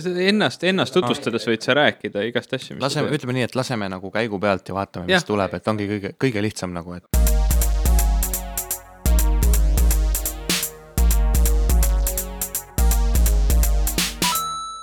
ennast, ennast tutvustades võid sa rääkida igast asju. laseme, ütleme nii, et laseme nagu käigu pealt ja vaatame, mis ja. tuleb, et ongi kõige, kõige lihtsam nagu, et.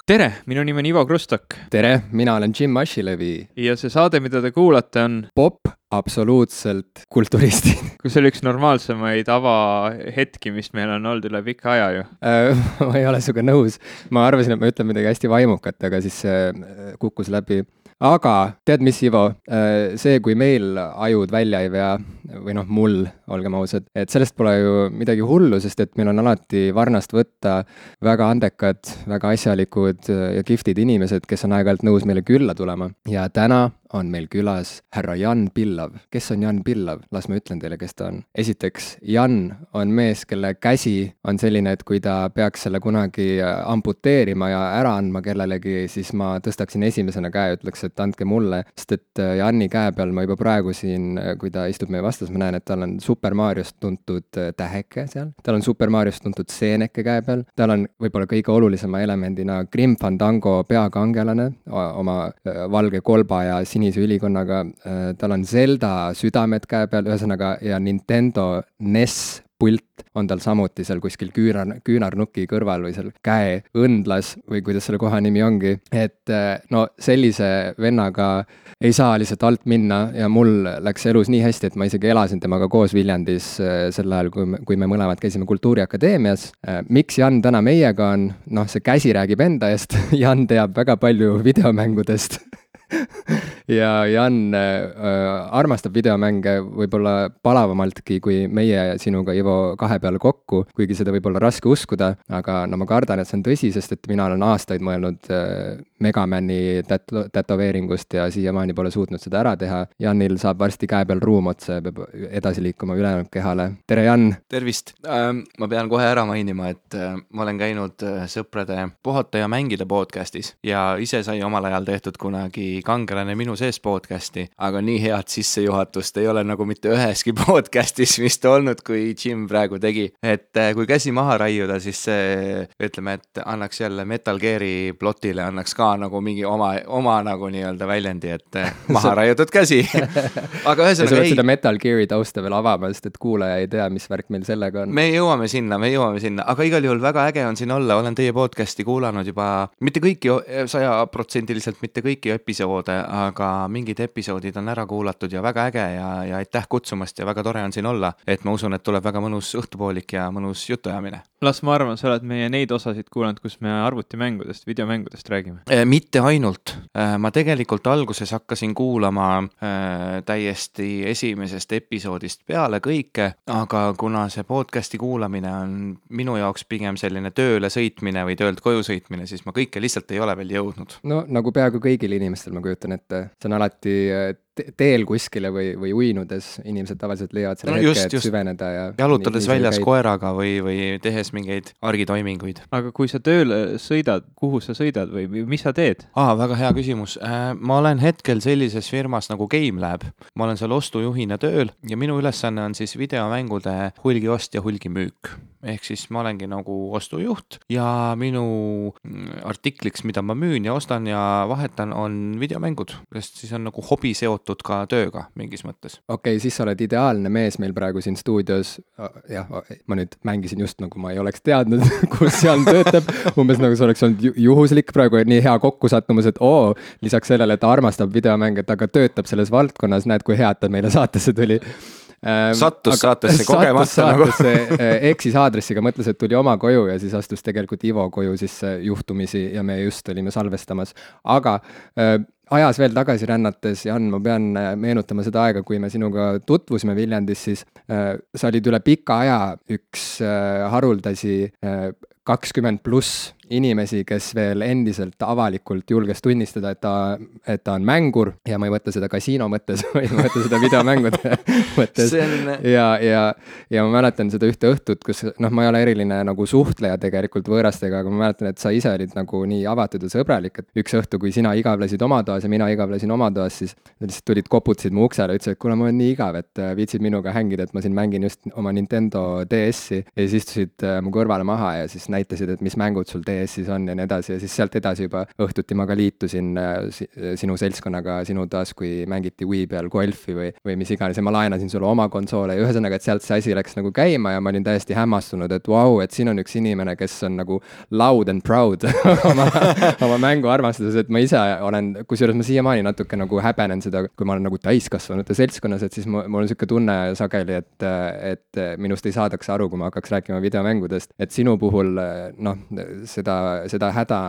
Tere, minu nimi on Ivo Krustok. tere, mina olen Jim Asilevi. ja see saade, mida te kuulate, on Pop absoluutselt kulturistid. kui see oli üks normaalsemaid avahetki, mis meil on olnud üle pika aja ju äh, ma ei ole sinuga nõus, ma arvasin, et ma ütlen midagi hästi vaimukat, aga siis see äh, kukkus läbi aga tead mis, Ivo, äh, see, kui meil ajud välja ei vea või noh, mul, olgem ausad, et sellest pole ju midagi hullu, sest et meil on alati varnast võtta väga andekad, väga asjalikud ja kihvtid inimesed, kes on aeg-ajalt nõus meile külla tulema. ja täna on meil külas härra Jan Pillav. kes on Jan Pillav? las ma ütlen teile, kes ta on. esiteks, Jan on mees, kelle käsi on selline, et kui ta peaks selle kunagi amputeerima ja ära andma kellelegi, siis ma tõstaksin esimesena käe ja ütleks, et andke mulle, sest et äh, Jani käe peal ma juba praegu siin, äh, kui ta istub meie vastas, ma näen, et tal on Super Mariost tuntud äh, täheke seal, tal on Super Mariost tuntud seeneke käe peal, tal on võib-olla kõige olulisema elemendina Grim Fandango peakangelane oma valge kolba ja sinise sinise ülikonnaga, äh, tal on Zelda südamed käe peal, ühesõnaga, ja Nintendo NES pult on tal samuti seal kuskil küünar, küünarnuki kõrval või seal käeõndlas või kuidas selle koha nimi ongi. et äh, no sellise vennaga ei saa lihtsalt alt minna ja mul läks elus nii hästi, et ma isegi elasin temaga koos Viljandis äh, sel ajal, kui me, kui me mõlemad käisime Kultuuriakadeemias. miks Jan täna meiega on, noh, see käsi räägib enda eest Jan teab väga palju videomängudest ja Jan äh, armastab videomänge võib-olla palavamaltki kui meie sinuga, Ivo, kahe peale kokku, kuigi seda võib olla raske uskuda, aga no ma kardan, et see on tõsi, sest et mina olen aastaid mõelnud äh, Megamani tät-, tätoveeringust ja siiamaani pole suutnud seda ära teha. Janil saab varsti käe peal ruum otsa ja peab edasi liikuma ülejäänud kehale. tere, Jan! tervist ähm,! ma pean kohe ära mainima, et äh, ma olen käinud äh, sõprade Puhata ja mängida podcast'is ja ise sai omal ajal tehtud kunagi Kangelane minu sees podcast'i, aga nii head sissejuhatust ei ole nagu mitte üheski podcast'is vist olnud, kui Jim praegu tegi. et äh, kui käsi maha raiuda, siis see ütleme, et annaks jälle Metal Gear'i plotile annaks ka nagu mingi oma, oma nagu nii-öelda väljendi, et eh, maha raiutud käsi aga ühesõnaga ei. sa pead seda Metal Gear'i tausta veel avama, sest et kuulaja ei tea, mis värk meil sellega on. me jõuame sinna, me jõuame sinna, aga igal juhul väga äge on siin olla, olen teie podcast'i kuulanud juba mitte kõiki, sajaprotsendiliselt mitte kõiki episoode, aga mingid episoodid on ära kuulatud ja väga äge ja, ja aitäh kutsumast ja väga tore on siin olla. et ma usun, et tuleb väga mõnus õhtupoolik ja mõnus jutuajamine. las ma arvan, sa oled meie neid osasid kuulanud, kus me arvutimängudest, videomängudest räägime Äh, mitte ainult, äh, ma tegelikult alguses hakkasin kuulama äh, täiesti esimesest episoodist peale kõike, aga kuna see podcast'i kuulamine on minu jaoks pigem selline tööle sõitmine või töölt koju sõitmine, siis ma kõike lihtsalt ei ole veel jõudnud. no nagu peaaegu kõigil inimestel, ma kujutan ette, see on alati teel kuskile või, või uinudes inimesed tavaliselt leiavad selle no, hetke, et just. süveneda ja. jalutades nii, väljas käid. koeraga või, või tehes mingeid argitoiminguid. aga kui sa tööle sõidad, kuhu sa sõidad või mis sa teed? aa, väga hea küsimus. Äh, ma olen hetkel sellises firmas nagu GameLab. ma olen seal ostujuhina tööl ja minu ülesanne on siis videomängude hulgiost ja hulgimüük ehk siis ma olengi nagu ostujuht ja minu mm, artikliks, mida ma müün ja ostan ja vahetan, on videomängud, sest siis on nagu hobi seotud ka tööga mingis mõttes. okei okay,, siis sa oled ideaalne mees meil praegu siin stuudios. jah, ma nüüd mängisin just nagu ma ei oleks teadnud kus Jan töötab, umbes nagu see oleks olnud juhuslik praegu nii hea kokkusattumus, et oo, lisaks sellele, et ta armastab videomänge, ta ka töötab selles valdkonnas, näed, kui hea, et ta meile saatesse tuli Ähm, sattus saatesse kogemata nagu. Eksis aadressiga, mõtles, et tuli oma koju ja siis astus tegelikult Ivo koju sisse juhtumisi ja me just olime salvestamas. aga äh, ajas veel tagasi rännates, Jan, ma pean äh, meenutama seda aega, kui me sinuga tutvusime Viljandis, siis äh, sa olid üle pika aja üks äh, haruldasi kakskümmend pluss inimesi, kes veel endiselt avalikult julges tunnistada, et ta, et ta on mängur ja ma ei mõtle seda kasiino mõttes, vaid ma mõtlen seda videomängude mõttes. On.... ja, ja, ja ma mäletan seda ühte õhtut, kus noh, ma ei ole eriline nagu suhtleja tegelikult võõrastega, aga ma mäletan, et sa ise olid nagu nii avatud ja sõbralik, et üks õhtu, kui sina igavlesid oma toas ja mina igavlesin oma toas, siis lihtsalt tulid, koputasid mu uksele, ütlesid, et kuule, mul on nii igav, et äh, viitsid minuga hängida, et ma siin mängin just oma Nintendo DS-i ja siis istusid äh, mu kõrvale maha ja siis näitasid, et mis mängud sul DS-il ees siis on ja nii edasi ja siis sealt edasi juba õhtuti ma ka liitusin äh, si sinu seltskonnaga sinu taas, kui mängiti Wii peal golfi või, või mis iganes ja ma laenasin sulle oma konsoole ja ühesõnaga, et sealt see asi läks nagu käima ja ma olin täiesti hämmastunud, et vau wow,, et siin on üks inimene, kes on nagu loud and proud oma, oma mänguarmastuses, et ma ise olen, kusjuures ma siiamaani natuke nagu häbenen seda, kui ma olen nagu täiskasvanute seltskonnas, et siis mul, mul on niisugune tunne sageli, et, et minust ei saadaks aru, kui ma hakkaks rääkima videomängudest, et sinu puhul noh, seda, seda häda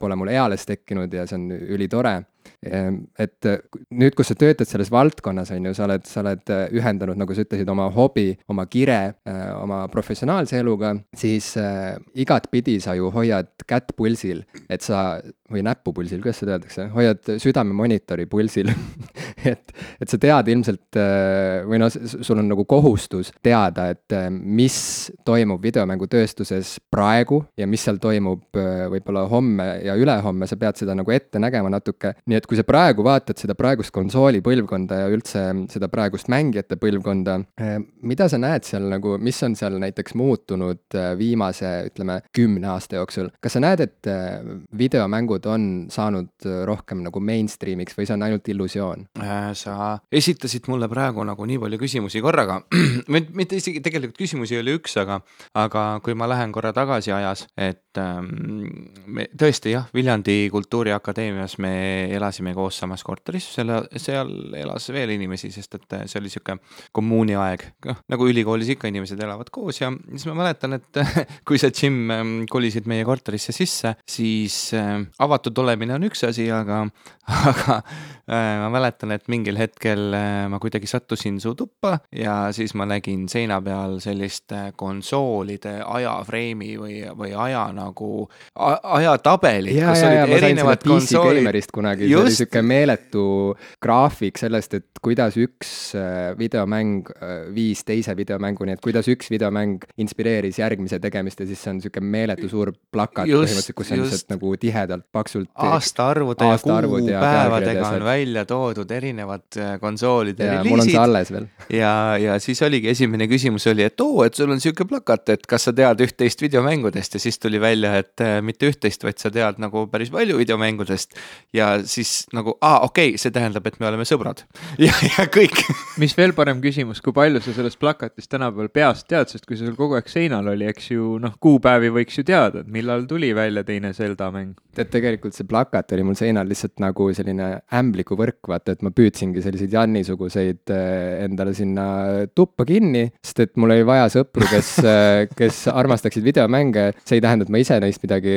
pole mul eales tekkinud ja see on ülitore et äh, nüüd, kus sa töötad selles valdkonnas, on ju, sa oled, sa oled äh, ühendanud, nagu sa ütlesid, oma hobi, oma kire, äh, oma professionaalse eluga, siis igatpidi sa ju hoiad kätt pulsil, et sa, või näppu pulsil, kuidas seda öeldakse, hoiad südamemonitori pulsil. Et, et sa tead ilmselt või noh, sul on nagu kohustus teada, et mis toimub videomängutööstuses praegu ja mis seal toimub võib-olla homme ja ülehomme, sa pead seda nagu ette nägema natuke, nii et kui sa praegu vaatad seda praegust konsooli põlvkonda ja üldse seda praegust mängijate põlvkonda, eh, mida sa näed seal nagu, mis on seal näiteks muutunud eh, viimase, ütleme, kümne aasta jooksul? kas sa näed, et eh, videomängud on saanud rohkem nagu mainstream'iks või see on ainult illusioon? Äh, sa esitasid mulle praegu nagu nii palju küsimusi korraga mitte isegi tegelikult küsimusi oli üks, aga, aga kui ma lähen korra tagasi ajas, et me tõesti jah, Viljandi Kultuuriakadeemias me elasime koos samas korteris, selle, seal elas veel inimesi, sest et see oli sihuke kommuuniaeg, noh nagu ülikoolis ikka inimesed elavad koos ja siis ma mäletan, et kui sa, Jim, ähm, kolisid meie korterisse sisse, siis äh, avatud olemine on üks asi, aga, aga äh, ma mäletan, et mingil hetkel äh, ma kuidagi sattusin su tuppa ja siis ma nägin seina peal sellist konsoolide ajafreimi või, või aja nagu, ajatabelit, kus olid erinevad konsoolid. kunagi, see oli sihuke meeletu graafik sellest, et kuidas üks äh, videomäng äh, viis teise videomänguni, et kuidas üks videomäng inspireeris järgmise tegemist ja siis see on sihuke meeletu suur plakat põhimõtteliselt, kus on lihtsalt nagu tihedalt, paksult. aastaarvude aasta ja kuupäevadega on välja toodud erinevad äh, konsoolide reliisid. mul on see alles veel. ja, ja siis oligi esimene küsimus oli, et oo, et sul on sihuke plakat, et kas sa tead üht-teist videomängudest ja siis tuli välja, et mitte üht-teist, vaid sa tead nagu päris palju videomängudest ja siis nagu, aa, okei okay,, see tähendab, et me oleme sõbrad ja, ja kõik mis veel parem küsimus, kui palju sa sellest plakatist tänapäeval peast tead, sest kui see sul kogu aeg seinal oli, eks ju, noh, kuupäevi võiks ju teada, et millal tuli välja teine Zelda mäng. tead, tegelikult see plakat oli mul seinal lihtsalt nagu selline ämblikuvõrk, vaata, et ma püüdsingi selliseid Janni-suguseid äh, endale sinna tuppa kinni, sest et mul oli vaja sõpru, kes, äh, kes armastaksid videomänge. see ei tähenda, et ma ise neist midagi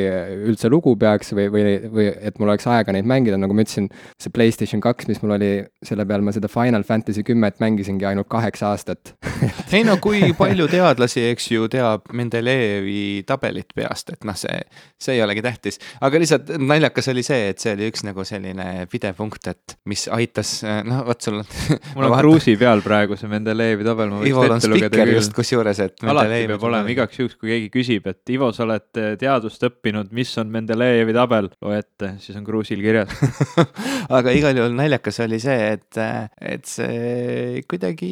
üldse lugu peaks või, või, või et mul oleks aega neid mängida, nagu ma ütlesin, see Playstation kaks, mis mul oli, selle peal ma seda Final Fantasy kümmet mängisingi ainult kaheksa aastat ei no kui palju teadlasi, eks ju, teab Mendelejevi tabelit peast, et noh, see, see ei olegi tähtis. aga lihtsalt naljakas oli see, et see oli üks nagu selline pidepunkt, et mis aitas, noh vot sul on mul on kruusi peal praegu see Mendelejevi tabel, ma võiks Ivo ette lugeda küll. just kusjuures, et. alati peab olema igaks juhuks, kui keegi küsib, et Ivo, sa oled teadust õppinud, mis on Mendelejevi tabel, loe ette, siis on kruusil kirjas aga igal juhul naljakas oli see, et, et see kuidagi,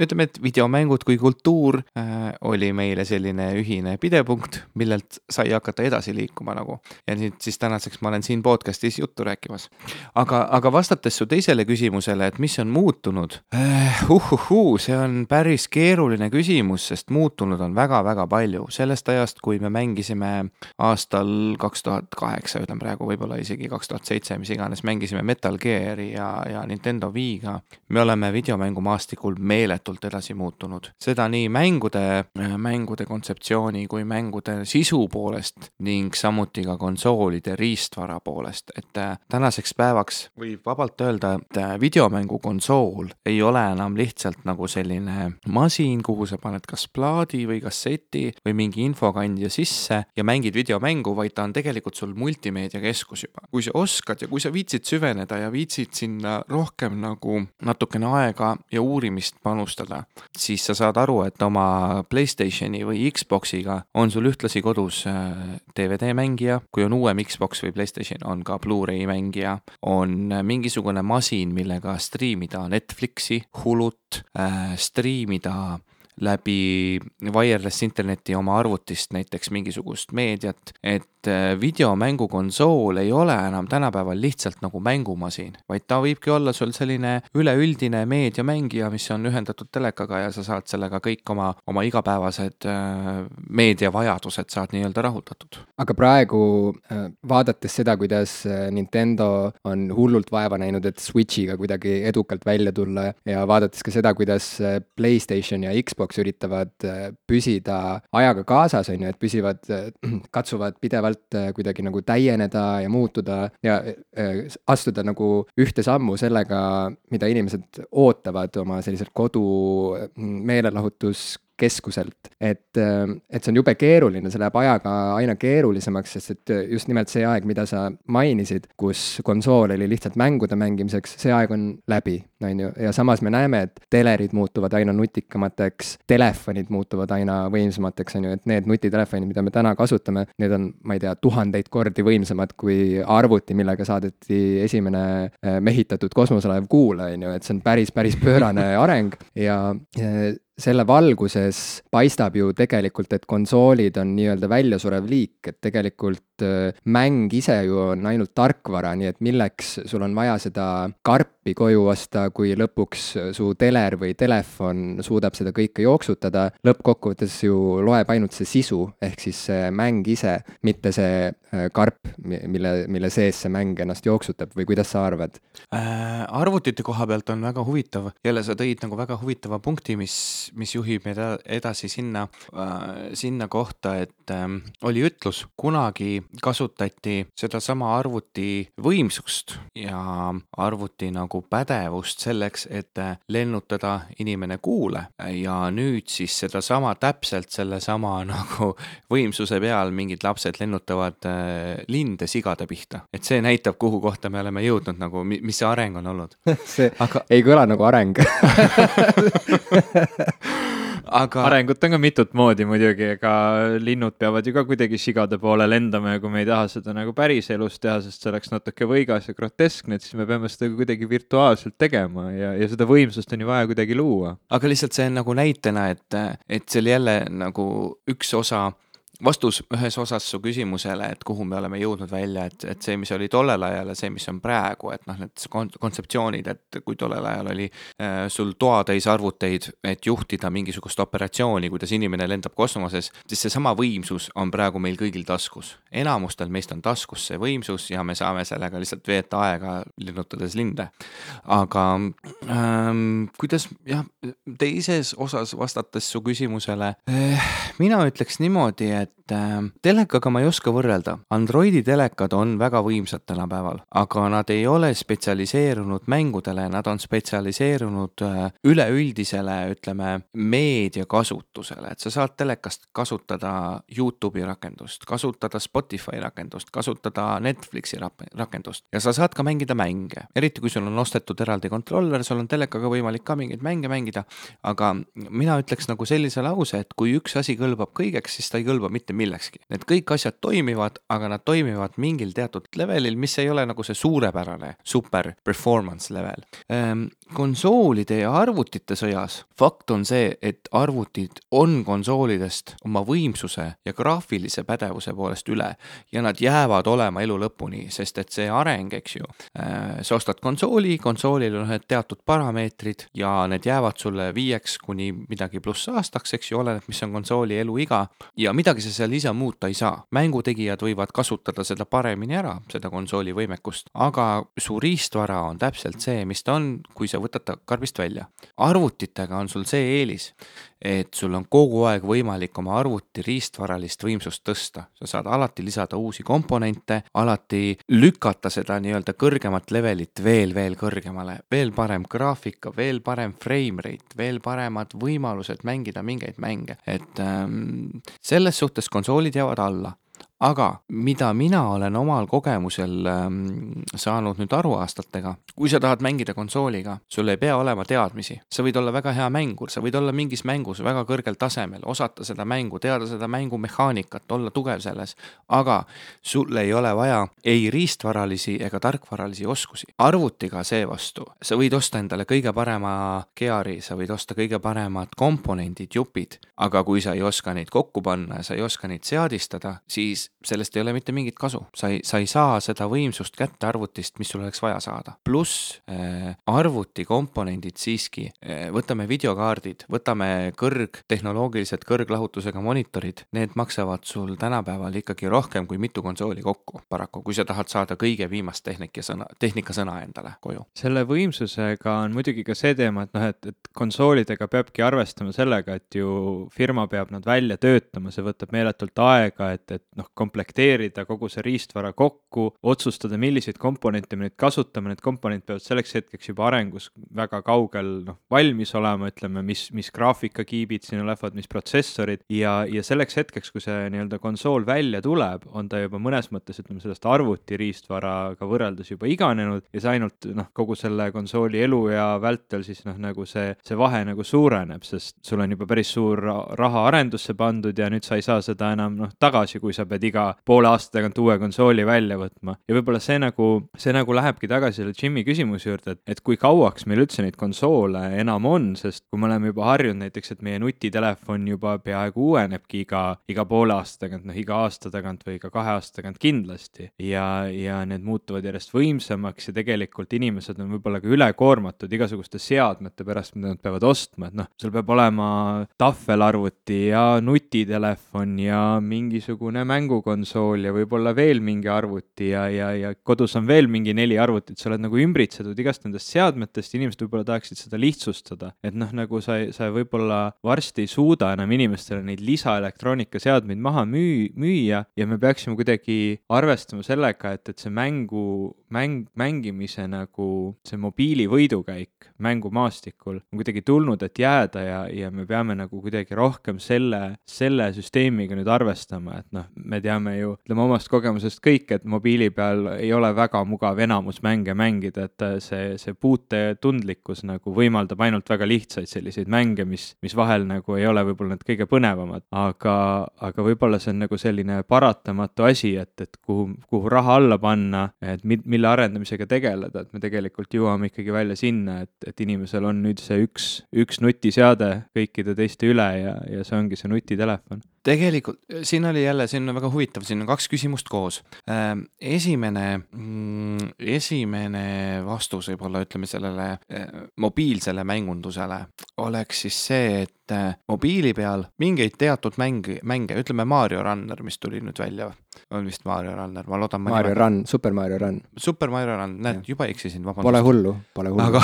ütleme, et videomängud kui kultuur äh, oli meile selline ühine pidepunkt, millelt sai hakata edasi liikuma nagu. ja nüüd siis tänaseks ma olen siin podcast'is juttu rääkimas. aga, aga vastates su teisele küsimusele, et mis on muutunud uh,, uhuhuu, see on päris keeruline küsimus, sest muutunud on väga-väga palju sellest ajast, kui me mängisime aastal kaks tuhat kaheksa, ütlen praegu võib-olla isegi kaks tuhat seitse, mis iganes, mängisime Metal Gear'i ja, ja Nintendo Wii'ga, me oleme videomängumaastikul meeletult edasi muutunud. seda nii mängude, mängude kontseptsiooni kui mängude sisu poolest ning samuti ka konsoolide riistvara poolest, et äh, tänaseks päevaks võib vabalt öelda, et äh, videomängukonsool ei ole enam lihtsalt nagu selline masin, kuhu sa paned kas plaadi või kasseti või mingi infokandja sisse ja mängid videomängu, vaid ta on tegelikult sul multimeediakeskus juba. kui sa oskad ja kui sa viitsid süveneda ja viitsid sinna rohkem nagu natukene aega ja uurimist panustada, siis sa saad aru, et oma Playstationi või Xboxiga on sul ühtlasi kodus äh, mängija, kui on uuem Xbox või Playstation, on ka Blu-ray mängija, on mingisugune masin, millega striimida Netflixi, Hulut äh,, striimida läbi wireless interneti oma arvutist näiteks mingisugust meediat, et äh, videomängukonsool ei ole enam tänapäeval lihtsalt nagu mängumasin, vaid ta võibki olla sul selline üleüldine meediamängija, mis on ühendatud telekaga ja sa saad sellega kõik oma, oma igapäevased äh, meediavajadused saad nii-öelda rahuldatud. aga praegu vaadates seda, kuidas Nintendo on hullult vaeva näinud, et Switch'iga kuidagi edukalt välja tulla ja vaadates ka seda, kuidas Playstation ja Xbox üritavad äh, püsida ajaga kaasas, on ju, et püsivad, äh, katsuvad pidevalt äh, kuidagi nagu täieneda ja muutuda ja astuda nagu ühte sammu sellega, mida inimesed ootavad oma selliselt kodu meelelahutus keskuselt. et, äh, et see on jube keeruline, see läheb ajaga aina keerulisemaks, sest et just nimelt see aeg, mida sa mainisid, kus konsool oli lihtsalt mängude mängimiseks, see aeg on läbi, on ju, ja samas me näeme, et telerid muutuvad aina nutikamateks, telefonid muutuvad aina võimsamateks, on ju, et need nutitelefonid, mida me täna kasutame, need on, ma ei tea, tuhandeid kordi võimsamad kui arvuti, millega saadeti esimene äh, mehitatud kosmoselaev Kuule, on ju, et see on päris, päris pöörane areng. Ja, ja selle valguses paistab ju tegelikult, et konsoolid on nii-öelda väljasurev liik, et tegelikult äh, mäng ise ju on ainult tarkvara, nii et milleks sul on vaja seda karpi koju osta, kui lõpuks su teler või telefon suudab seda kõike jooksutada. lõppkokkuvõttes ju loeb ainult see sisu, ehk siis see mäng ise, mitte see äh, karp, mille, mille sees see mäng ennast jooksutab või kuidas sa arvad äh,? arvutite koha pealt on väga huvitav, jälle sa tõid nagu väga huvitava punkti, mis mis juhib meid edasi sinna äh,, sinna kohta, et äh, oli ütlus, kunagi kasutati sedasama arvuti võimsust ja arvuti nagu pädevust selleks, et äh, lennutada inimene kuule. Ja nüüd siis sedasama täpselt sellesama nagu võimsuse peal mingid lapsed lennutavad äh, linde sigade pihta. et see näitab, kuhu kohta me oleme jõudnud nagu, mis see areng on olnud. See Aga... ei kõla nagu areng aga. arengut on ka mitut moodi muidugi, ega linnud peavad ju ka kuidagi sigade poole lendama ja kui me ei taha seda nagu päriselus teha, sest see oleks natuke võigas ja groteskne, et siis me peame seda kuidagi virtuaalselt tegema ja, ja seda võimsust on ju vaja kuidagi luua. aga lihtsalt see on nagu näitena, et, et seal jälle nagu üks osa vastus ühes osas su küsimusele, et kuhu me oleme jõudnud välja, et, et see, mis oli tollel ajal ja see, mis on praegu, et noh, need kontseptsioonid, et kui tollel ajal oli äh, sul toatäis arvuteid, et juhtida mingisugust operatsiooni, kuidas inimene lendab kosmoses, siis seesama võimsus on praegu meil kõigil taskus. enamustel meist on taskus see võimsus ja me saame sellega lihtsalt veeta aega, linnutades linde. aga ähm, kuidas jah, teises osas vastates su küsimusele äh,, mina ütleks niimoodi, et et äh, telekaga ma ei oska võrrelda. Androidi telekad on väga võimsad tänapäeval, aga nad ei ole spetsialiseerunud mängudele, nad on spetsialiseerunud äh, üleüldisele, ütleme, meediakasutusele, et sa saad telekast kasutada Youtube'i rakendust, kasutada Spotify rakendust, kasutada Netflixi rakendust ja sa saad ka mängida mänge, eriti kui sul on ostetud eraldi kontroller, sul on telekaga võimalik ka mingeid mänge mängida, aga mina ütleks nagu sellise lause, et kui üks asi kõlbab kõigeks, siis ta ei kõlba mitte millekski. Need kõik asjad toimivad, aga nad toimivad mingil teatud levelil, mis ei ole nagu see suurepärane super performance level ehm,. Konsoolide ja arvutite sõjas. Fakt on see, et arvutid on konsoolidest oma võimsuse ja graafilise pädevuse poolest üle ja nad jäävad olema elu lõpuni, sest et see areng, eks ju ehm,, sa ostad konsooli, konsoolil on ühed teatud parameetrid ja need jäävad sulle viieks kuni midagi pluss aastaks, eks ju, oleneb, mis on konsooli eluiga. Ja midagi sa seal ise muuta ei saa. mängutegijad võivad kasutada seda paremini ära, seda konsooli võimekust, aga su riistvara on täpselt see, mis ta on, kui sa võtad ta karbist välja. arvutitega on sul see eelis, et sul on kogu aeg võimalik oma arvuti riistvaralist võimsust tõsta. sa saad alati lisada uusi komponente, alati lükata seda nii-öelda kõrgemat levelit veel, veel kõrgemale, veel parem graafika, veel parem frame rate, veel paremad võimalused mängida mingeid mänge, et ähm, selles suhtes konsoolid jäävad alla aga mida mina olen omal kogemusel ähm, saanud nüüd aruaastatega, kui sa tahad mängida konsooliga, sul ei pea olema teadmisi, sa võid olla väga hea mängur, sa võid olla mingis mängus väga kõrgel tasemel, osata seda mängu, teada seda mängu mehaanikat, olla tugev selles, aga sul ei ole vaja ei riistvaralisi ega tarkvaralisi oskusi. arvutiga seevastu, sa võid osta endale kõige parema geari, sa võid osta kõige paremad komponendid, jupid, aga kui sa ei oska neid kokku panna ja sa ei oska neid seadistada, siis sellest ei ole mitte mingit kasu. sa ei, sa ei saa seda võimsust kätte arvutist, mis sul oleks vaja saada. pluss äh, arvutikomponendid siiski äh,, võtame videokaardid, võtame kõrgtehnoloogilised kõrglahutusega monitorid, need maksavad sul tänapäeval ikkagi rohkem kui mitu konsooli kokku, paraku, kui sa tahad saada kõige viimast tehnikasõna, tehnikasõna endale koju. selle võimsusega on muidugi ka see teema, et noh, et, et konsoolidega peabki arvestama sellega, et ju firma peab nad välja töötama, see võtab meeletult aega, et, et noh, komplekteerida kogu see riistvara kokku, otsustada, milliseid komponente me nüüd kasutame, need komponendid peavad selleks hetkeks juba arengus väga kaugel noh, valmis olema, ütleme, mis, mis graafikakiibid sinna lähevad, mis protsessorid. Ja, ja selleks hetkeks, kui see nii-öelda konsool välja tuleb, on ta juba mõnes mõttes, ütleme, sellest arvuti riistvaraga võrreldes juba iganenud. Ja see ainult noh, kogu selle konsooli eluea vältel siis noh, nagu see, see vahe nagu suureneb, sest sul on juba päris suur raha arendusse pandud ja nüüd sa ei saa seda enam noh, tagasi, kui sa pead iga poole aasta tagant uue konsooli välja võtma. ja võib-olla see nagu, see nagu lähebki tagasi selle Jimmy küsimuse juurde, et, et kui kauaks meil üldse neid konsoole enam on, sest kui me oleme juba harjunud näiteks, et meie nutitelefon juba peaaegu uuenebki iga, iga poole aasta tagant, noh iga aasta tagant või iga kahe aasta tagant kindlasti ja, ja need muutuvad järjest võimsamaks ja tegelikult inimesed on võib-olla ka ülekoormatud igasuguste seadmete pärast, mida nad peavad ostma, et noh, sul peab olema tahvelarvuti ja nutitelefon ja mingisugune mängukonsool ja võib-olla veel mingi arvuti ja, ja, ja kodus on veel mingi neli arvutit, sa oled nagu ümbritsetud igast nendest seadmetest, inimesed võib-olla tahaksid seda lihtsustada, et noh, nagu sa, sa võib-olla varsti ei suuda enam inimestele neid lisaelektroonikaseadmeid maha müü-, müüa ja me peaksime kuidagi arvestama sellega, et, et see mängu, mäng, mängimise nagu see mobiili võidukäik mängumaastikul on kuidagi tulnud, et jääda ja, ja me peame nagu kuidagi rohkem selle, selle süsteemiga nüüd arvestama, et noh, me teame ju, ütleme omast kogemusest kõik, et mobiili peal ei ole väga mugav enamus mänge mängida, et see, see puutetundlikkus nagu võimaldab ainult väga lihtsaid selliseid mänge, mis, mis vahel nagu ei ole võib-olla need kõige põnevamad, aga, aga võib-olla see on nagu selline paratamatu asi, et, et kuhu, kuhu raha alla panna, et mi-, mille arendamisega tegeleda, et me tegelikult jõuame ikkagi välja sinna, et, et inimesel on nüüd see üks, üks nutiseade kõikide teiste üle ja, ja see ongi see nutitelefon tegelikult siin oli jälle, siin on väga huvitav, siin on kaks küsimust koos. Ähm, esimene, mm, esimene vastus võib-olla ütleme sellele äh, mobiilsele mängundusele oleks siis see, et äh, mobiili peal mingeid teatud mänge, mänge, ütleme Mario Runner, mis tuli nüüd välja, on vist Mario Runner, ma loodan. Mario nimed... Run, Super Mario Run. Super Mario Run, näed, juba eksisin, vabandust. Pole hullu, pole hullu. aga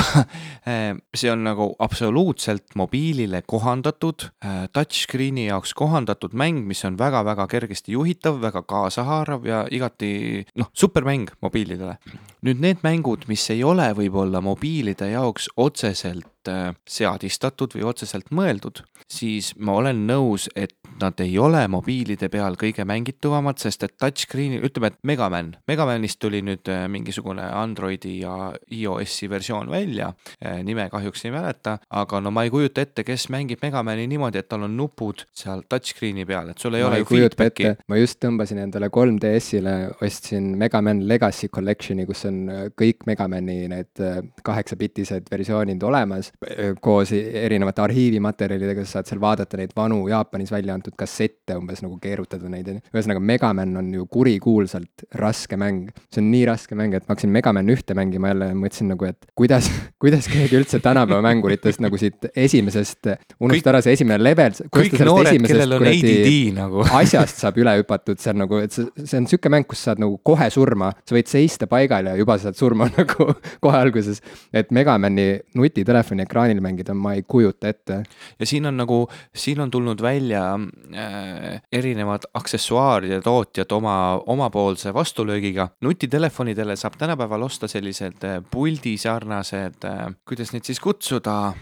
äh, see on nagu absoluutselt mobiilile kohandatud, touchscreen'i jaoks kohandatud mäng, mis on väga-väga kergesti juhitav, väga kaasahaarav ja igati noh, supermäng mobiilidele. nüüd need mängud, mis ei ole võib-olla mobiilide jaoks otseselt Äh, seadistatud või otseselt mõeldud, siis ma olen nõus, et nad ei ole mobiilide peal kõige mängitavamad, sest et touchscreen'i, ütleme, et Megaman, Megamanist tuli nüüd äh, mingisugune Androidi ja iOS-i versioon välja, äh, nime kahjuks ei mäleta, aga no ma ei kujuta ette, kes mängib Megamani niimoodi, et tal on nupud seal touchscreen'i peal, et sul ei ma ole kujuta ette, ma just tõmbasin endale 3DS-ile, ostsin Megaman Legacy Collection'i, kus on kõik Megamani need kaheksabitised versioonid olemas koos erinevate arhiivimaterjalidega, sa saad seal vaadata neid vanu Jaapanis välja antud kassette umbes nagu keerutada neid, on ju. ühesõnaga, Megaman on ju kurikuulsalt raske mäng. see on nii raske mäng, et ma hakkasin Megaman ühte mängima jälle ja mõtlesin nagu, et kuidas, kuidas keegi üldse tänapäeva mänguritest nagu siit esimesest, unusta ära see esimene level. kõik noored, kellel on ADD nagu asjast saab üle hüpatud, see on nagu, et see, see on sihuke mäng, kus saad nagu kohe surma, sa võid seista paigal ja juba saad surma nagu kohe alguses. et Megamani nutitelefoni ekraanil mängida, ma ei kujuta ette. ja siin on nagu, siin on tulnud välja äh, erinevad aksessuaaride tootjad oma, omapoolse vastulöögiga. nutitelefonidele saab tänapäeval osta sellised äh, puldisarnased äh,, kuidas neid siis kutsuda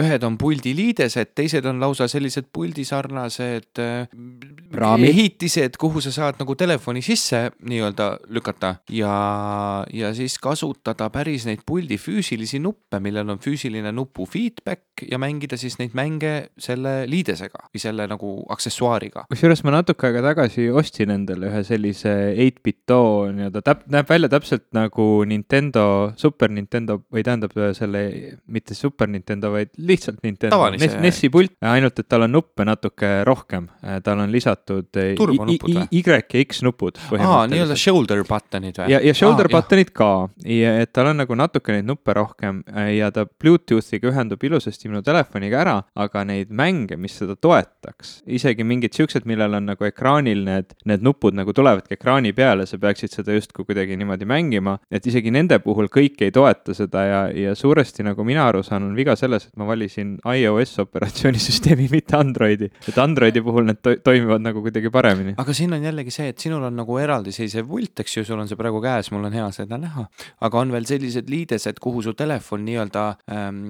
ühed on puldiliidesed, teised on lausa sellised puldisarnased Raamid. ehitised, kuhu sa saad nagu telefoni sisse nii-öelda lükata ja, ja siis kasutada päris neid puldi füüsilisi nuppe, millel on füüsiline nupu feedback ja mängida siis neid mänge selle liidesega või selle nagu aksessuaariga. kusjuures ma natuke aega tagasi ostsin endale ühe sellise 8-bit too nii-öelda täp-, näeb välja täpselt nagu Nintendo, Super Nintendo või tähendab selle, mitte Super Nintendo, vaid lihtsalt Nintendo. NES, NES-i pult, ainult et tal on nuppe natuke rohkem, tal on lisatud või? Y ja X nupud aa, nii-öelda shoulder button'id või? ja, ja shoulder ah, button'id ka ja et tal on nagu natuke neid nuppe rohkem ja ta Bluetoothiga ühendub ilusasti minu telefoniga ära, aga neid mänge, mis seda toetaks, isegi mingid siuksed, millel on nagu ekraanil need, need nupud nagu tulevadki ekraani peale, sa peaksid seda justkui kuidagi niimoodi mängima, et isegi nende puhul kõik ei toeta seda ja, ja suuresti nagu mina aru saan, on viga selles, et ma valisin iOS operatsioonisüsteemi, mitte Androidi. et Androidi puhul need to toimivad nagu kuidagi paremini. aga siin on jällegi see, et sinul on nagu eraldiseisev pult, eks ju, sul on see praegu käes, mul on hea seda näha, aga on veel sellised liidesed, kuhu su telefon nii-öelda ähm,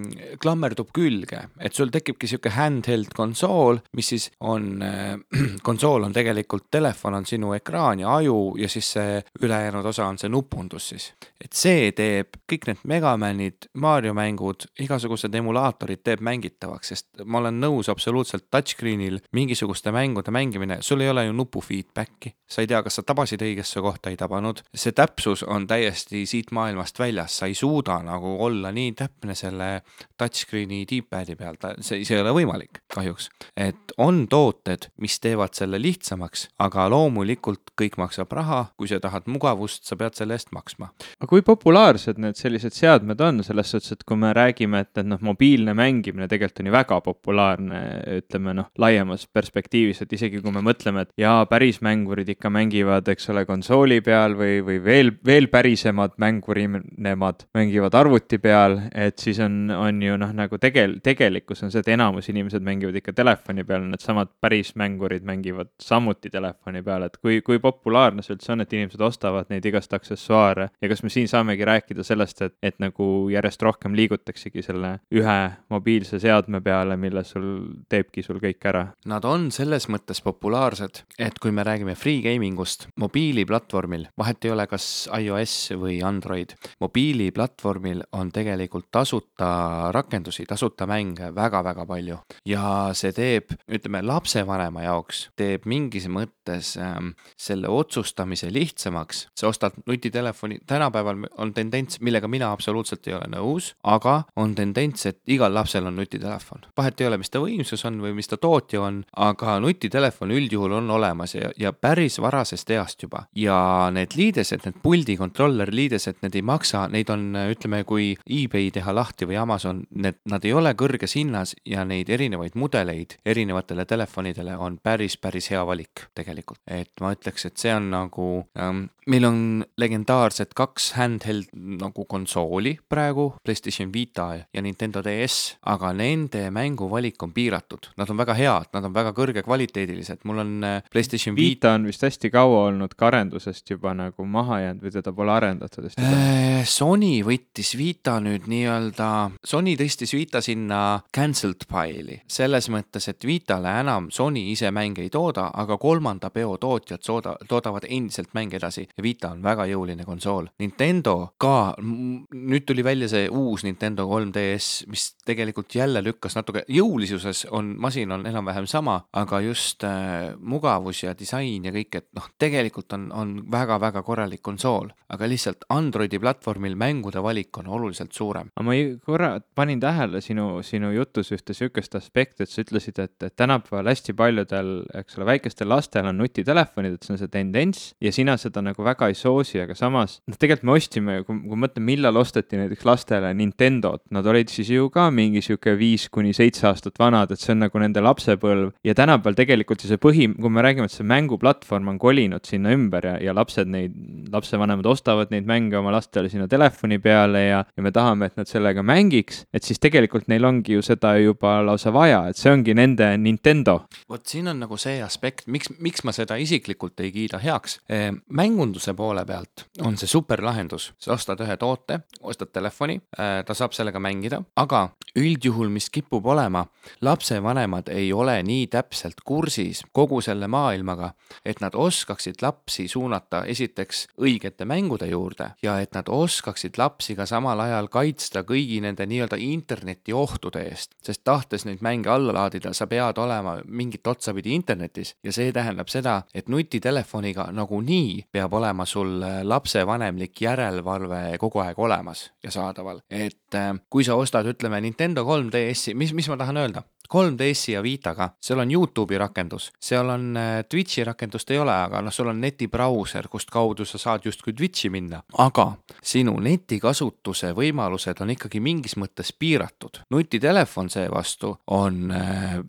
klammerdub külge, et sul tekibki sihuke handheld konsool, mis siis on äh,, konsool on tegelikult, telefon on sinu ekraan ja aju ja siis see ülejäänud osa on see nupundus siis. et see teeb kõik need Megamanid, Mario mängud, igasugused emulaatorid teeb mängitavaks, sest ma olen nõus absoluutselt touchscreen'il mingisuguste mängude mängimine, sul ei ole ju nupu feedback'i, sa ei tea, kas sa tabasid õigesse kohta, ei tabanud. see täpsus on täiesti siit maailmast väljas, sa ei suuda nagu olla nii täpne selle touchscreen'i D-pad'i peal, ta, see, see ei ole võimalik kahjuks. et on tooted, mis teevad selle lihtsamaks, aga loomulikult kõik maksab raha, kui sa tahad mugavust, sa pead selle eest maksma. aga kui populaarsed need sellised seadmed on, selles suhtes, et kui me räägime, et, et noh, mobiilne mängimine tegelikult on ju väga populaarne, ütleme noh, laiemas perspektiivis, et isegi kui me mõtleme, et jaa, päris mängurid ikka mängivad, eks ole, konsooli peal või, või veel, veel pärisemad mängurimad mängivad arvuti peal, et siis on, on ju noh, nagu tegel-, tegelikkus on see, et enamus inimesed mängivad ikka telefoni peal, needsamad päris mängurid mängivad samuti telefoni peal, et kui, kui populaarne see üldse on, et inimesed ostavad neid igast aksessuaare. Ja kas me siin saamegi rääkida sellest, et, et nagu järjest rohkem liigutaksegi selle ühe mobiilse seadme peale, mille sul teebki sul kõik ära? Nad on selles mõttes populaarsed, et kui me räägime free gaming ust mobiiliplatvormil, vahet ei ole, kas iOS või Android, mobiiliplatvormil on tegelikult tasuta rakendusi, tasuta mänge väga-väga palju ja see teeb, ütleme lapsevanema jaoks, teeb mingis mõttes ähm, selle otsustamise lihtsamaks. sa ostad nutitelefoni, tänapäeval on tendents, millega mina absoluutselt ei ole nõus, aga on tendents, et igal lapsel on nutitelefon. vahet ei ole, mis ta võimsus on või mis ta tootja on, aga nutitelefon üldjuhul on olemas ja, ja päris varasest east juba. ja need liidesed, need puldi controller liidesed, need ei maksa, neid on, ütleme, kui eBay teha lahti või Amazon, need, nad ei ole kõrges hinnas ja neid erinevaid mudeleid erinevatele telefonidele on päris, päris hea valik tegelikult. et ma ütleks, et see on nagu ähm,, meil on legendaarsed kaks handheld nagu konsooli praegu, PlayStation Vita ja Nintendo DS, aga nende mänguvalik on piiratud. Nad on väga head, nad on väga kõrgekvaliteedilised, mul on äh, PlayStation Vita. Vita on vist hästi kaua olnud ka arendusest juba nagu maha jäänud või teda pole arendatud hästi palju? Äh, Sony võttis Vita nüüd nii-öelda, Sony tõstis Vita sinna cancelled file'i, selles mõttes, et Vitale enam Sony ise mänge ei tooda, aga kolmanda peo tootjad sooda, toodavad endiselt mänge edasi ja Vita on väga jõuline konsool. Nintendo ka, nüüd tuli välja see uus Nintendo 3DS, mis tegelikult jälle lükkas natuke, jõulisuses on, masin on enam-vähem sama, aga just äh, mugavus ja disain ja kõik, et noh, tegelikult on, on väga-väga korralik konsool, aga lihtsalt Androidi platvormil mängude valik on oluliselt suurem. ma korra panin tähele sinu, sinu jutus ühte sihukest aspekti, et sa ütlesid, et, et tänapäeval hästi paljudel, eks ole, väikestel lastel on nutitelefonid, et see on see tendents ja sina seda nagu väga ei soosi, aga samas noh, tegelikult me ostsime, kui, kui mõtleme, millal osteti näiteks lastele Nintendot, nad olid siis ju ka mingi sihuke viis kuni seitse aastat vanad, et see on nagu nende lapsepõlv ja tänapäeval tegelikult ju see põhi, kui me räägime, et see mänguplatvorm on kolinud sinna ümber ja, ja lapsed neid, lapsevanemad ostavad neid mänge oma lastele sinna telefoni peale ja, ja me tahame, et nad sellega mängiks, et siis tegelikult neil ongi ju seda juba lausa vaja, et see ongi nende Nintendo. vot siin on nagu see aspekt, miks, miks ma seda isiklikult ei kiida heaks. mängunduse poole pealt on see superlahendus, sa ostad ühe toote, ostad telefoni, ta saab sellega mängida, välja, aga üldjuhul, mis kipub olema, lapsevanemad ei ole nii täpselt kursis kogu selle maailmaga, et nad oskaksid lapsi suunata esiteks õigete mängude juurde ja et nad oskaksid lapsi ka samal ajal kaitsta kõigi nende nii-öelda internetiohtude eest. sest tahtes neid mänge alla laadida, sa pead olema mingit otsapidi internetis ja see tähendab seda, et nutitelefoniga nagunii peab olema sul lapsevanemlik järelevalve kogu aeg olemas ja saadaval. et äh, kui sa ostad, ütleme, Nintendo 3DS-i, mis, mis ma tahan öelda? 3DS-i ja Vitaga, seal on Youtube'i rakendus, seal on äh, Twitch'i rakendust ei ole, aga noh, sul on netibrauser, kust kaudu sa saad justkui Twitch'i minna, aga sinu netikasutuse võimalused on ikkagi mingis mõttes piiratud. nutitelefon seevastu on äh,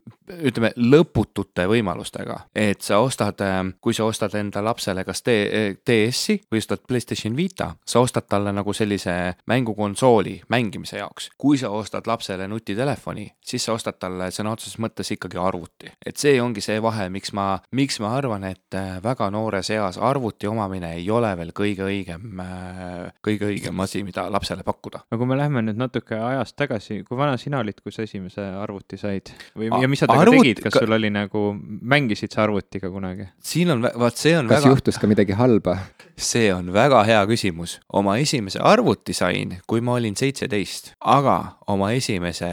ütleme lõputute võimalustega, et sa ostad, äh, kui sa ostad enda lapsele kas DS-i või ostad Playstation Vita, sa ostad talle nagu sellise mängukonsooli mängimise jaoks. kui sa ostad lapsele nutitelefoni, siis sa ostad talle sõna otseses mõttes ikkagi arvuti. et see ongi see vahe, miks ma, miks ma arvan, et äh, väga noores eas arvuti omamine ei ole veel kõige õigem, äh, kõige õigem asi, mida lapsele pakkuda. no kui me läheme nüüd natuke ajas tagasi, kui vana sina olid, kui sa esimese arvuti said või ja mis sa temaga arvut... tegid, kas sul oli nagu, mängisid sa arvutiga kunagi? siin on, vaat see on kas väga... juhtus ka midagi halba? see on väga hea küsimus. oma esimese arvuti sain, kui ma olin seitseteist, aga oma esimese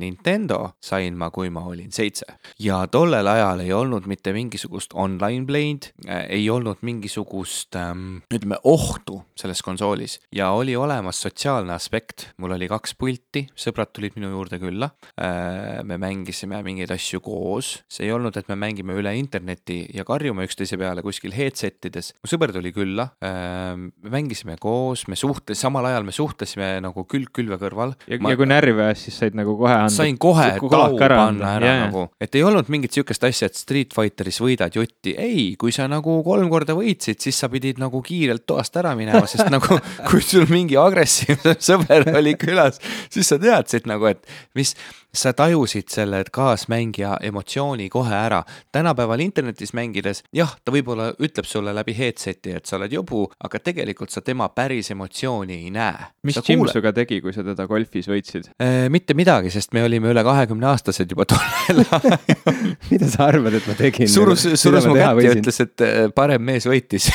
Nintendo sain ma, kui ma olin seitse. ja tollel ajal ei olnud mitte mingisugust online play'd, äh, ei olnud mingisugust ähm, ütleme ohtu selles konsoolis ja oli olemas sotsiaalne aspekt. mul oli kaks pulti, sõbrad tulid minu juurde külla. Äh, me mängisime mingeid asju koos, see ei olnud, et me mängime üle interneti ja karjume üksteise peale kuskil headset ides. mu sõber tuli külla, äh, me mängisime koos, me suhtes, samal ajal me suhtlesime nagu külg külve kõrval. ja ma..., ja kui närvi ajas, siis said nagu kohe anda. sain kohe tau panna ära yeah. nagu, et ei olnud mingit sihukest asja, et Street Fighteris võidad jutti, ei, kui sa nagu kolm korda võitsid, siis sa pidid nagu kiirelt toast ära minema, sest nagu kui sul mingi agressiivne sõber oli külas, siis sa teadsid nagu, et mis sa tajusid selle kaasmängija emotsiooni kohe ära. tänapäeval internetis mängides, jah, ta võib-olla ütleb sulle läbi headset'i, et sa oled jobu, aga tegelikult sa tema päris emotsiooni ei näe. mis Jim sinuga tegi, kui sa teda golfis võitsid äh,? mitte midagi, sest me olime üle kahekümne aastased juba tollel ajal mida sa arvad, et ma tegin? surus, surus mu kätt ja ütles, et äh, parem mees võitis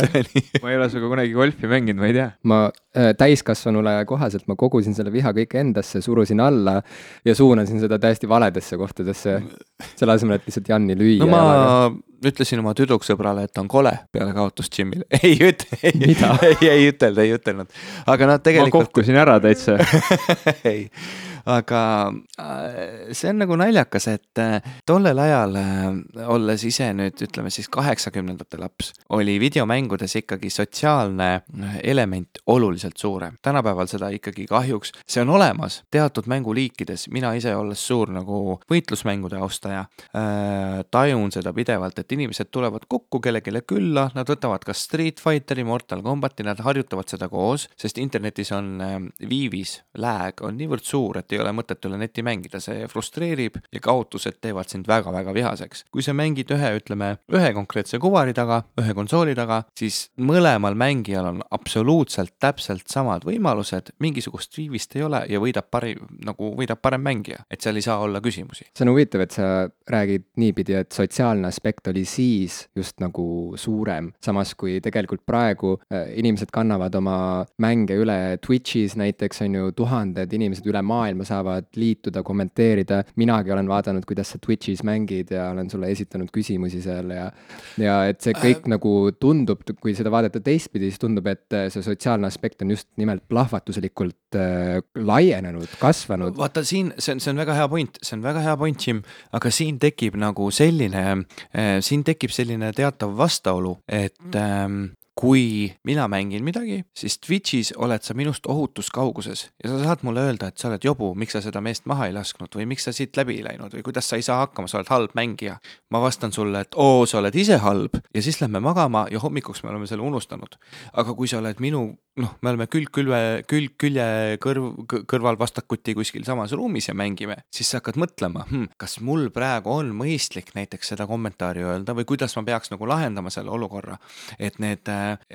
ma ei ole sinuga kunagi golfi mänginud, ma ei tea. ma äh, täiskasvanule kohaselt, ma kogusin selle viha kõik endasse, surusin alla ja suunasin seda täiesti valedesse kohtadesse, selle asemel, et lihtsalt Janni lüüa. no ma ütlesin oma tüdruksõbrale, et ta on kole peale kaotust Jimile. ei ütle, ei, ei, ei ütelnud, ei ütelnud, aga noh, tegelikult. ma kohkusin ära täitsa ei aga äh, see on nagu naljakas, et äh, tollel ajal, äh, olles ise nüüd ütleme siis kaheksakümnendate laps, oli videomängudes ikkagi sotsiaalne element oluliselt suurem. tänapäeval seda ikkagi kahjuks, see on olemas teatud mänguliikides, mina ise olles suur nagu võitlusmängude austaja tajun seda pidevalt, et inimesed tulevad kokku kellelegi külla, nad võtavad kas Street Fighteri, Mortal Combati, nad harjutavad seda koos, sest internetis on viivis, lag on niivõrd suur, et ei ole mõtet üle neti mängida, see frustreerib ja kaotused teevad sind väga-väga vihaseks. kui sa mängid ühe, ütleme, ühe konkreetse kuvari taga, ühe konsooli taga, siis mõlemal mängijal on absoluutselt täpselt samad võimalused, mingisugust viivist ei ole ja võidab parim, nagu võidab parem mängija, et seal ei saa olla küsimusi. see on huvitav, et sa räägid niipidi, et sotsiaalne aspekt oli siis just nagu suurem, samas kui tegelikult praegu äh, inimesed kannavad oma mänge üle Twitch'is näiteks on ju tuhanded inimesed üle maailma saavad liituda, kommenteerida. minagi olen vaadanud, kuidas sa Twitch'is mängid ja olen sulle esitanud küsimusi seal ja, ja et see kõik äh... nagu tundub, kui seda vaadata teistpidi, siis tundub, et see sotsiaalne aspekt on just nimelt plahvatuslikult äh, laienenud, kasvanud. vaata siin, see on, see on väga hea point, see on väga hea point, Jim, aga siin tekib nagu selline äh,, siin tekib selline teatav vastuolu, et ähm, kui mina mängin midagi, siis Twitch'is oled sa minust ohutus kauguses ja sa saad mulle öelda, et sa oled jobu, miks sa seda meest maha ei lasknud või miks sa siit läbi ei läinud või kuidas sa ei saa hakkama, sa oled halb mängija. ma vastan sulle, et oo, sa oled ise halb ja siis lähme magama ja hommikuks me oleme selle unustanud. aga kui sa oled minu, noh, me oleme külg külve, külg külje kõrv, kõrval vastakuti kuskil samas ruumis ja mängime, siis sa hakkad mõtlema hm,, kas mul praegu on mõistlik näiteks seda kommentaari öelda või kuidas ma peaks nagu lahendama selle olukorra, et need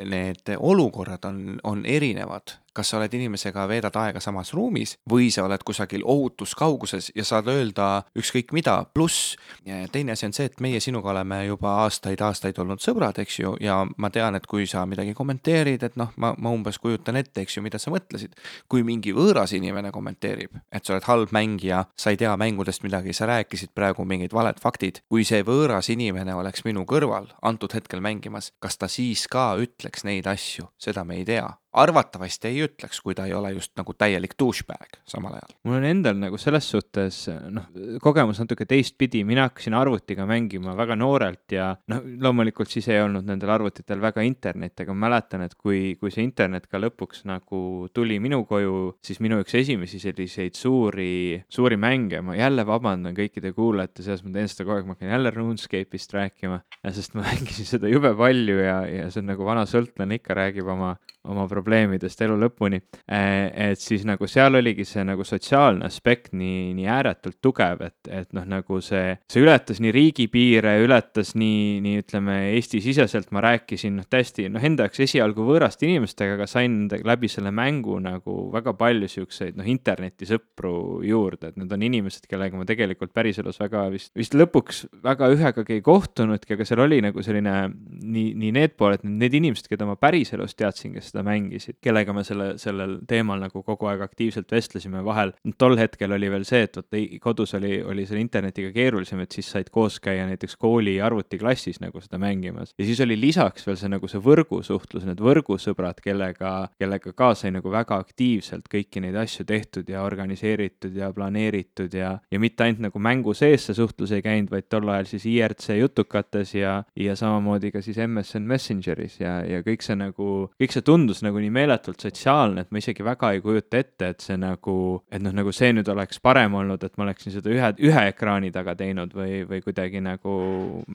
need olukorrad on, on erinevad kas sa oled inimesega, veedad aega samas ruumis või sa oled kusagil ohutus kauguses ja saad öelda ükskõik mida, pluss teine asi on see, et meie sinuga oleme juba aastaid-aastaid olnud sõbrad, eks ju, ja ma tean, et kui sa midagi kommenteerid, et noh, ma, ma umbes kujutan ette, eks ju, mida sa mõtlesid. kui mingi võõras inimene kommenteerib, et sa oled halb mängija, sa ei tea mängudest midagi, sa rääkisid praegu mingid valed faktid, kui see võõras inimene oleks minu kõrval antud hetkel mängimas, kas ta siis ka ütleks neid asju, seda me ei tea arvatavasti ei ütleks, kui ta ei ole just nagu täielik douchebag samal ajal. mul on endal nagu selles suhtes noh, kogemus natuke teistpidi, mina hakkasin arvutiga mängima väga noorelt ja noh, loomulikult siis ei olnud nendel arvutitel väga internetti, aga ma mäletan, et kui, kui see internet ka lõpuks nagu tuli minu koju, siis minu üks esimesi selliseid suuri, suuri mänge, ma jälle vabandan kõikide kuulajate seas, ma teen seda kogu aeg, ma hakkan jälle RuneScape'ist rääkima, sest ma mängisin seda jube palju ja, ja see on nagu vana sõltlane ikka räägib oma, oma probleemidest probleemidest elu lõpuni. Eh, et siis nagu seal oligi see nagu sotsiaalne aspekt nii, nii ääretult tugev, et, et noh, nagu see, see ületas nii riigipiire, ületas nii, nii ütleme, Eesti-siseselt ma rääkisin noh, täiesti noh, enda jaoks esialgu võõraste inimestega, aga sain läbi selle mängu nagu väga palju siukseid noh, internetisõpru juurde, et need on inimesed, kellega ma tegelikult päriselus väga vist, vist lõpuks väga ühegagi ei kohtunudki, aga seal oli nagu selline nii, nii need pooled, need inimesed, keda ma päriselus teadsin, kes seda mängisid mängisid, kellega me selle, sellel teemal nagu kogu aeg aktiivselt vestlesime, vahel tol hetkel oli veel see, et vot kodus oli, oli selle internetiga keerulisem, et siis said koos käia näiteks kooli arvutiklassis nagu seda mängimas. ja siis oli lisaks veel see nagu see võrgusuhtlus, need võrgusõbrad, kellega, kellega ka sai nagu väga aktiivselt kõiki neid asju tehtud ja organiseeritud ja planeeritud ja, ja mitte ainult nagu mängu sees see suhtlus ei käinud, vaid tol ajal siis IRC jutukates ja, ja samamoodi ka siis MSN Messengeris ja, ja kõik see nagu, kõik see tundus nagu nii meeletult sotsiaalne, et ma isegi väga ei kujuta ette, et see nagu, et noh, nagu see nüüd oleks parem olnud, et ma oleksin seda ühe, ühe ekraani taga teinud või, või kuidagi nagu,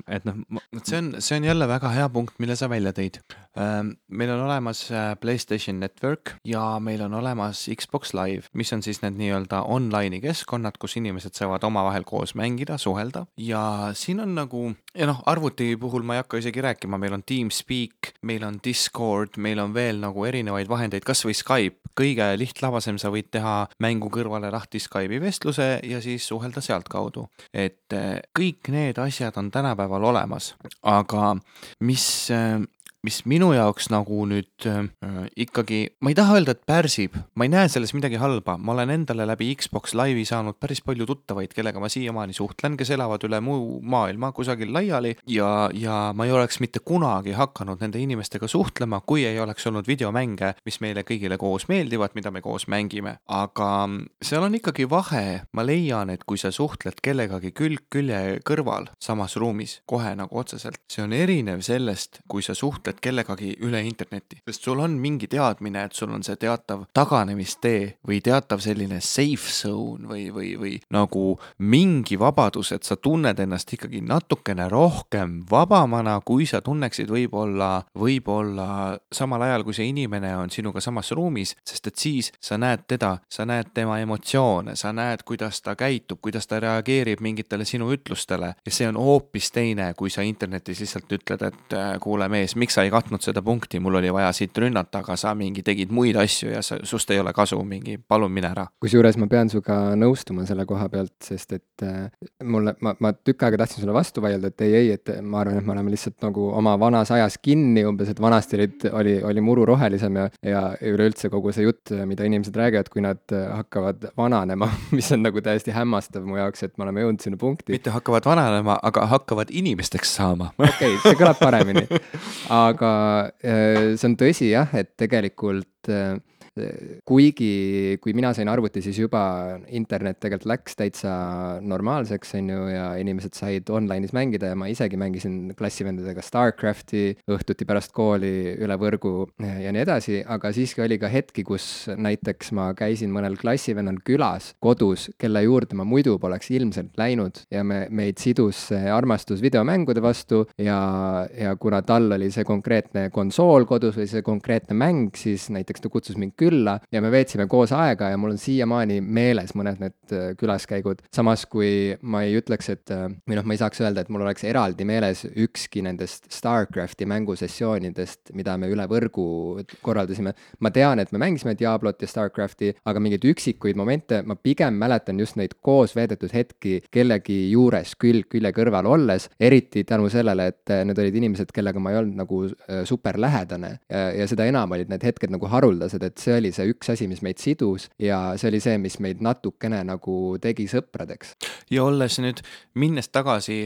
et noh ma.... see on, see on jälle väga hea punkt, mille sa välja tõid. Ähm, meil on olemas äh, Playstation Network ja meil on olemas Xbox Live, mis on siis need nii-öelda online'i keskkonnad, kus inimesed saavad omavahel koos mängida, suhelda ja siin on nagu, ja noh, arvuti puhul ma ei hakka isegi rääkima, meil on TeamSpeak, meil on Discord, meil on veel nagu erinevaid vahendeid, kasvõi Skype, kõige lihtlabasem, sa võid teha mängu kõrvale lahti Skype'i vestluse ja siis suhelda sealtkaudu. et eh, kõik need asjad on tänapäeval olemas, aga mis eh, mis minu jaoks nagu nüüd äh, ikkagi, ma ei taha öelda, et pärsib, ma ei näe selles midagi halba, ma olen endale läbi Xbox Live'i saanud päris palju tuttavaid, kellega ma siiamaani suhtlen, kes elavad üle muu maailma kusagil laiali. Ja, ja ma ei oleks mitte kunagi hakanud nende inimestega suhtlema, kui ei oleks olnud videomänge, mis meile kõigile koos meeldivad, mida me koos mängime. aga seal on ikkagi vahe, ma leian, et kui sa suhtled kellegagi külg külje kõrval samas ruumis, kohe nagu otseselt, see on erinev sellest, kui sa suhtled suhtled kellegagi üle interneti, sest sul on mingi teadmine, et sul on see teatav taganemistee või teatav selline safe zone või, või, või nagu mingi vabadus, et sa tunned ennast ikkagi natukene rohkem vabamana, kui sa tunneksid võib-olla, võib-olla samal ajal, kui see inimene on sinuga samas ruumis, sest et siis sa näed teda, sa näed tema emotsioone, sa näed, kuidas ta käitub, kuidas ta reageerib mingitele sinu ütlustele. Ja see on hoopis teine, kui sa internetis lihtsalt ütled, et kuule mees, miks sa sa ei katnud seda punkti, mul oli vaja siit rünnata, aga sa mingi tegid muid asju ja sa, sust ei ole kasu, mingi palun mine ära. kusjuures ma pean sinuga nõustuma selle koha pealt, sest et äh, mulle, ma, ma tükk aega tahtsin sulle vastu vaielda, et ei, ei, et ma arvan, et me oleme lihtsalt nagu oma vanas ajas kinni umbes, et vanasti olid, oli, oli muru rohelisem ja, ja üleüldse kogu see jutt, mida inimesed räägivad, kui nad hakkavad vananema mis on nagu täiesti hämmastav mu jaoks, et me oleme jõudnud sinna punkti. mitte hakkavad vananema, aga hakkavad inimesteks saama. okei okay,, see kõlab paremini aga äh, see on tõsi jah, et tegelikult äh, kuigi, kui mina sain arvuti, siis juba internet tegelikult läks täitsa normaalseks, on ju, ja inimesed said online'is mängida ja ma isegi mängisin klassivendadega Starcrafti õhtuti pärast kooli üle võrgu ja nii edasi, aga siiski oli ka hetki, kus näiteks ma käisin mõnel klassivennal külas kodus, kelle juurde ma muidu poleks ilmselt läinud. Ja me, meid sidus armastus videomängude vastu ja, ja kuna tal oli see konkreetne konsool kodus või see konkreetne mäng, siis näiteks ta kutsus mind külla külla ja me veetsime koos aega ja mul on siiamaani meeles mõned need äh, külaskäigud. samas kui ma ei ütleks, et äh, või noh, ma ei saaks öelda, et mul oleks eraldi meeles ükski nendest StarCrafti mängusessioonidest, mida me üle võrgu korraldasime. ma tean, et me mängisime Diablot ja StarCrafti, aga mingeid üksikuid momente ma pigem mäletan just neid koos veedetud hetki kellegi juures külg külje kõrval olles, eriti tänu sellele, et need olid inimesed, kellega ma ei olnud nagu äh, super lähedane ja, ja seda enam olid need hetked nagu haruldased, et see oli see üks asi, mis meid sidus ja see oli see, mis meid natukene nagu tegi sõpradeks. ja olles nüüd, minnes tagasi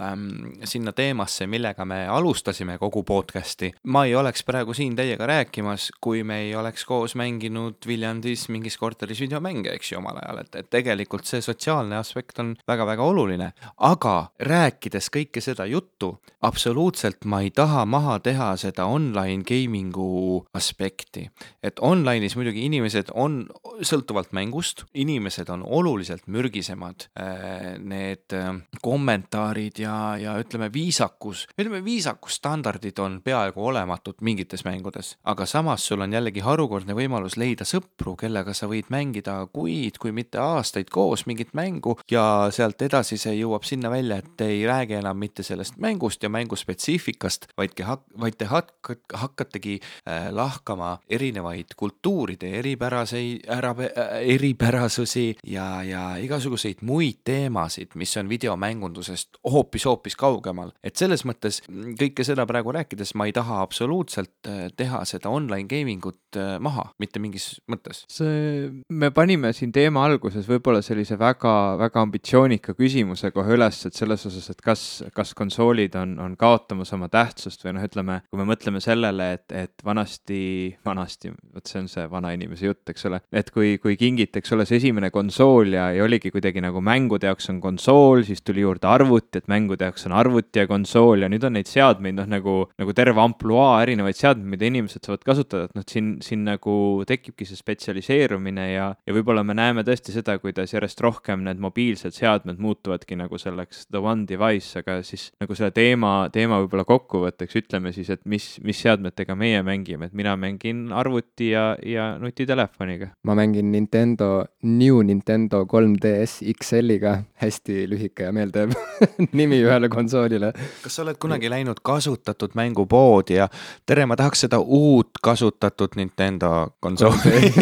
ähm, sinna teemasse, millega me alustasime kogu podcast'i. ma ei oleks praegu siin teiega rääkimas, kui me ei oleks koos mänginud Viljandis mingis korteris videomänge, eks ju, omal ajal, et, et tegelikult see sotsiaalne aspekt on väga-väga oluline. aga rääkides kõike seda juttu, absoluutselt ma ei taha maha teha seda online gaming'u aspekti. et online'is muidugi inimesed on, sõltuvalt mängust, inimesed on oluliselt mürgisemad. Äh, need äh, kommentaarid ja ja, ja ütleme, viisakus, ütleme, viisakusstandardid on peaaegu olematud mingites mängudes, aga samas sul on jällegi harukordne võimalus leida sõpru, kellega sa võid mängida kuid, kui mitte aastaid koos mingit mängu. Ja sealt edasi see jõuab sinna välja, et ei räägi enam mitte sellest mängust ja mängu spetsiifikast, hak-, vaid te hak-, hakkategi äh, lahkama erinevaid kultuuride eripäraseid, ära, äh, eripärasusi ja, ja igasuguseid muid teemasid, mis on videomängundusest hoopis hoopis-hoopis kaugemal. et selles mõttes kõike seda praegu rääkides ma ei taha absoluutselt äh, teha seda online gaming ut äh, maha, mitte mingis mõttes. see, me panime siin teema alguses võib-olla sellise väga-väga ambitsioonika küsimuse kohe üles, et selles osas, et kas, kas konsoolid on, on kaotamas oma tähtsust või noh, ütleme, kui me mõtleme sellele, et, et vanasti, vanasti, vot see on see vanainimese jutt, eks ole, et kui, kui kingiti, eks ole, see esimene konsool ja, ja oligi kuidagi nagu mängude jaoks on konsool, siis tuli juurde arvuti, et mäng mängude jaoks on arvuti ja konsool ja nüüd on neid seadmeid noh, nagu, nagu terve ampluaa erinevaid seadmeid, mida inimesed saavad kasutada, et noh, siin, siin nagu tekibki see spetsialiseerumine ja, ja võib-olla me näeme tõesti seda, kuidas järjest rohkem need mobiilsed seadmed muutuvadki nagu selleks the one device, aga siis nagu selle teema, teema võib-olla kokkuvõtteks ütleme siis, et mis, mis seadmetega meie mängime, et mina mängin arvuti ja, ja nutitelefoniga. ma mängin Nintendo, New Nintendo 3DS XL-iga, hästi lühike ja meeldiv nimi nimi ühele konsoolile. kas sa oled kunagi läinud kasutatud mängupoodi ja tere, ma tahaks seda uut kasutatud Nintendo konsooli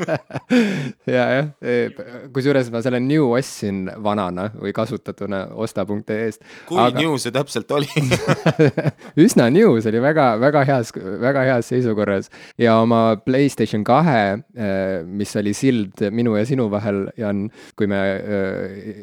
ja, jah, e, kusjuures ma selle New ostsin vanana või kasutatuna osta.ee-st. kui aga... New see täpselt oli üsna New, see oli väga, väga heas, väga heas seisukorras ja oma Playstation kahe, e, mis oli sild minu ja sinu vahel, Jan, kui me e,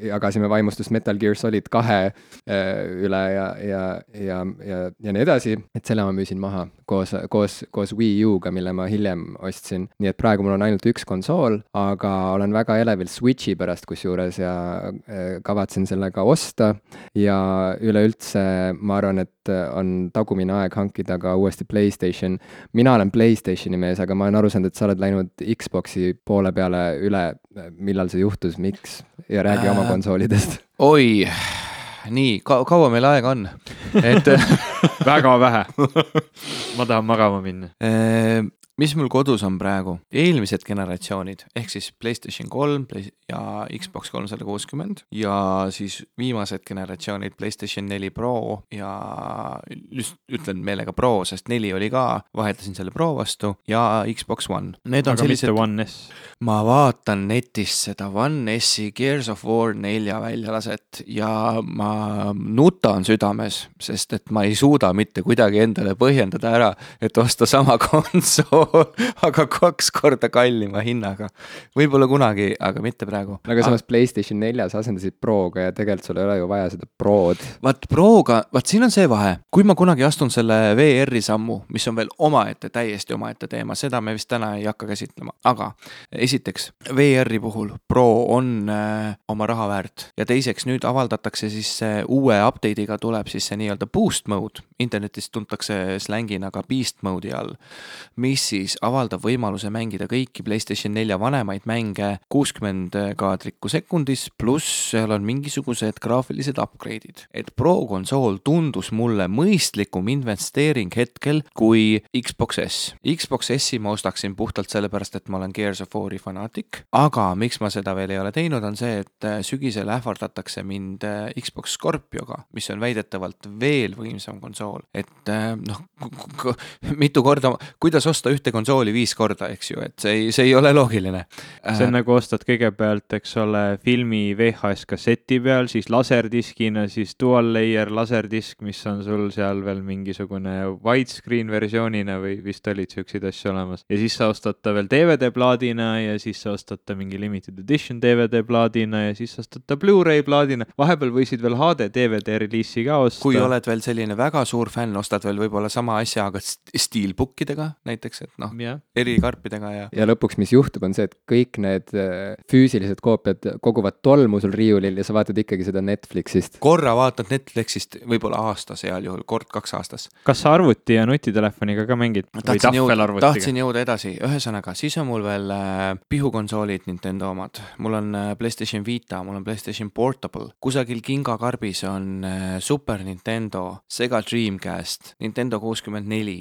jagasime vaimustust Metal Gear Solid kahe üle ja, ja, ja, ja, ja nii edasi, et selle ma müüsin maha koos, koos, koos Wii U-ga, mille ma hiljem ostsin. nii et praegu mul on ainult üks konsool, aga olen väga elevil Switchi pärast kusjuures ja äh, kavatsen selle ka osta ja üleüldse ma arvan, et on tagumine aeg hankida ka uuesti Playstation. mina olen Playstationi mees, aga ma olen aru saanud, et sa oled läinud Xbox'i poole peale üle. millal see juhtus, miks ja räägi äh, oma konsoolidest. oi nii ka, kaua meil aega on? et väga vähe. ma tahan magama minna ehm, mis mul kodus on praegu, eelmised generatsioonid ehk siis Playstation kolm ja Xbox kolmsada kuuskümmend ja siis viimased generatsioonid Playstation neli Pro ja just ütlen meelega Pro, sest neli oli ka, vahetasin selle Pro vastu ja Xbox One. Need on Aga sellised. One S. ma vaatan netist seda One S-i Gears of War nelja väljalaset ja ma nutan südames, sest et ma ei suuda mitte kuidagi endale põhjendada ära, et osta sama konsool aga kaks korda kallima hinnaga. võib-olla kunagi, aga mitte praegu. aga samas PlayStation neljas asendasid Proga ja tegelikult sul ei ole ju vaja seda Prod. vaat Proga, vaat siin on see vahe, kui ma kunagi astun selle VR-i sammu, mis on veel omaette, täiesti omaette teema, seda me vist täna ei hakka käsitlema, aga esiteks VR-i puhul Pro on äh, oma raha väärt ja teiseks nüüd avaldatakse siis äh, uue update'iga tuleb siis see nii-öelda boost mode, internetis tuntakse slängina ka beast mode'i all, mis siis avaldab võimaluse mängida kõiki PlayStation nelja vanemaid mänge kuuskümmend kaadrikku sekundis, pluss seal on mingisugused graafilised upgrade'id. et Pro konsool tundus mulle mõistlikum investeering hetkel kui Xbox S. Xbox S-i ma ostaksin puhtalt sellepärast, et ma olen Gears of War'i fanaatik, aga miks ma seda veel ei ole teinud, on see, et sügisel ähvardatakse mind Xbox Scorpioga, mis on väidetavalt veel võimsam konsool, et noh, mitu korda, kuidas osta ühte konsooli viis korda, eks ju, et see ei, see ei ole loogiline. see on nagu ostad kõigepealt, eks ole, filmi VHS kasseti peal, siis laserdiskina, siis dual layer laserdisk, mis on sul seal veel mingisugune widescreen versioonina või vist olid siukseid asju olemas. ja siis sa ostad ta veel DVD plaadina ja siis sa ostad ta mingi limited edition DVD plaadina ja siis sa ostad ta Blu-ray plaadina. vahepeal võisid veel HD DVD reliisi ka osta. kui oled veel selline väga suur fänn, ostad veel võib-olla sama asja, aga steelbook idega näiteks, et noh yeah., erikarpidega ja. ja lõpuks, mis juhtub, on see, et kõik need äh, füüsilised koopiad koguvad tolmu sul riiulil ja sa vaatad ikkagi seda Netflixist. korra vaatad Netflixist võib-olla aastas heal juhul, kord-kaks aastas. kas sa arvuti ja nutitelefoniga ka mängid? tahtsin jõuda, tahtsin jõuda edasi, ühesõnaga, siis on mul veel äh, pihukonsoolid Nintendo omad, mul on äh, PlayStation Vita, mul on PlayStation Portable, kusagil kingakarbis on Super Nintendo, Sega Dreamcast, Nintendo kuuskümmend neli.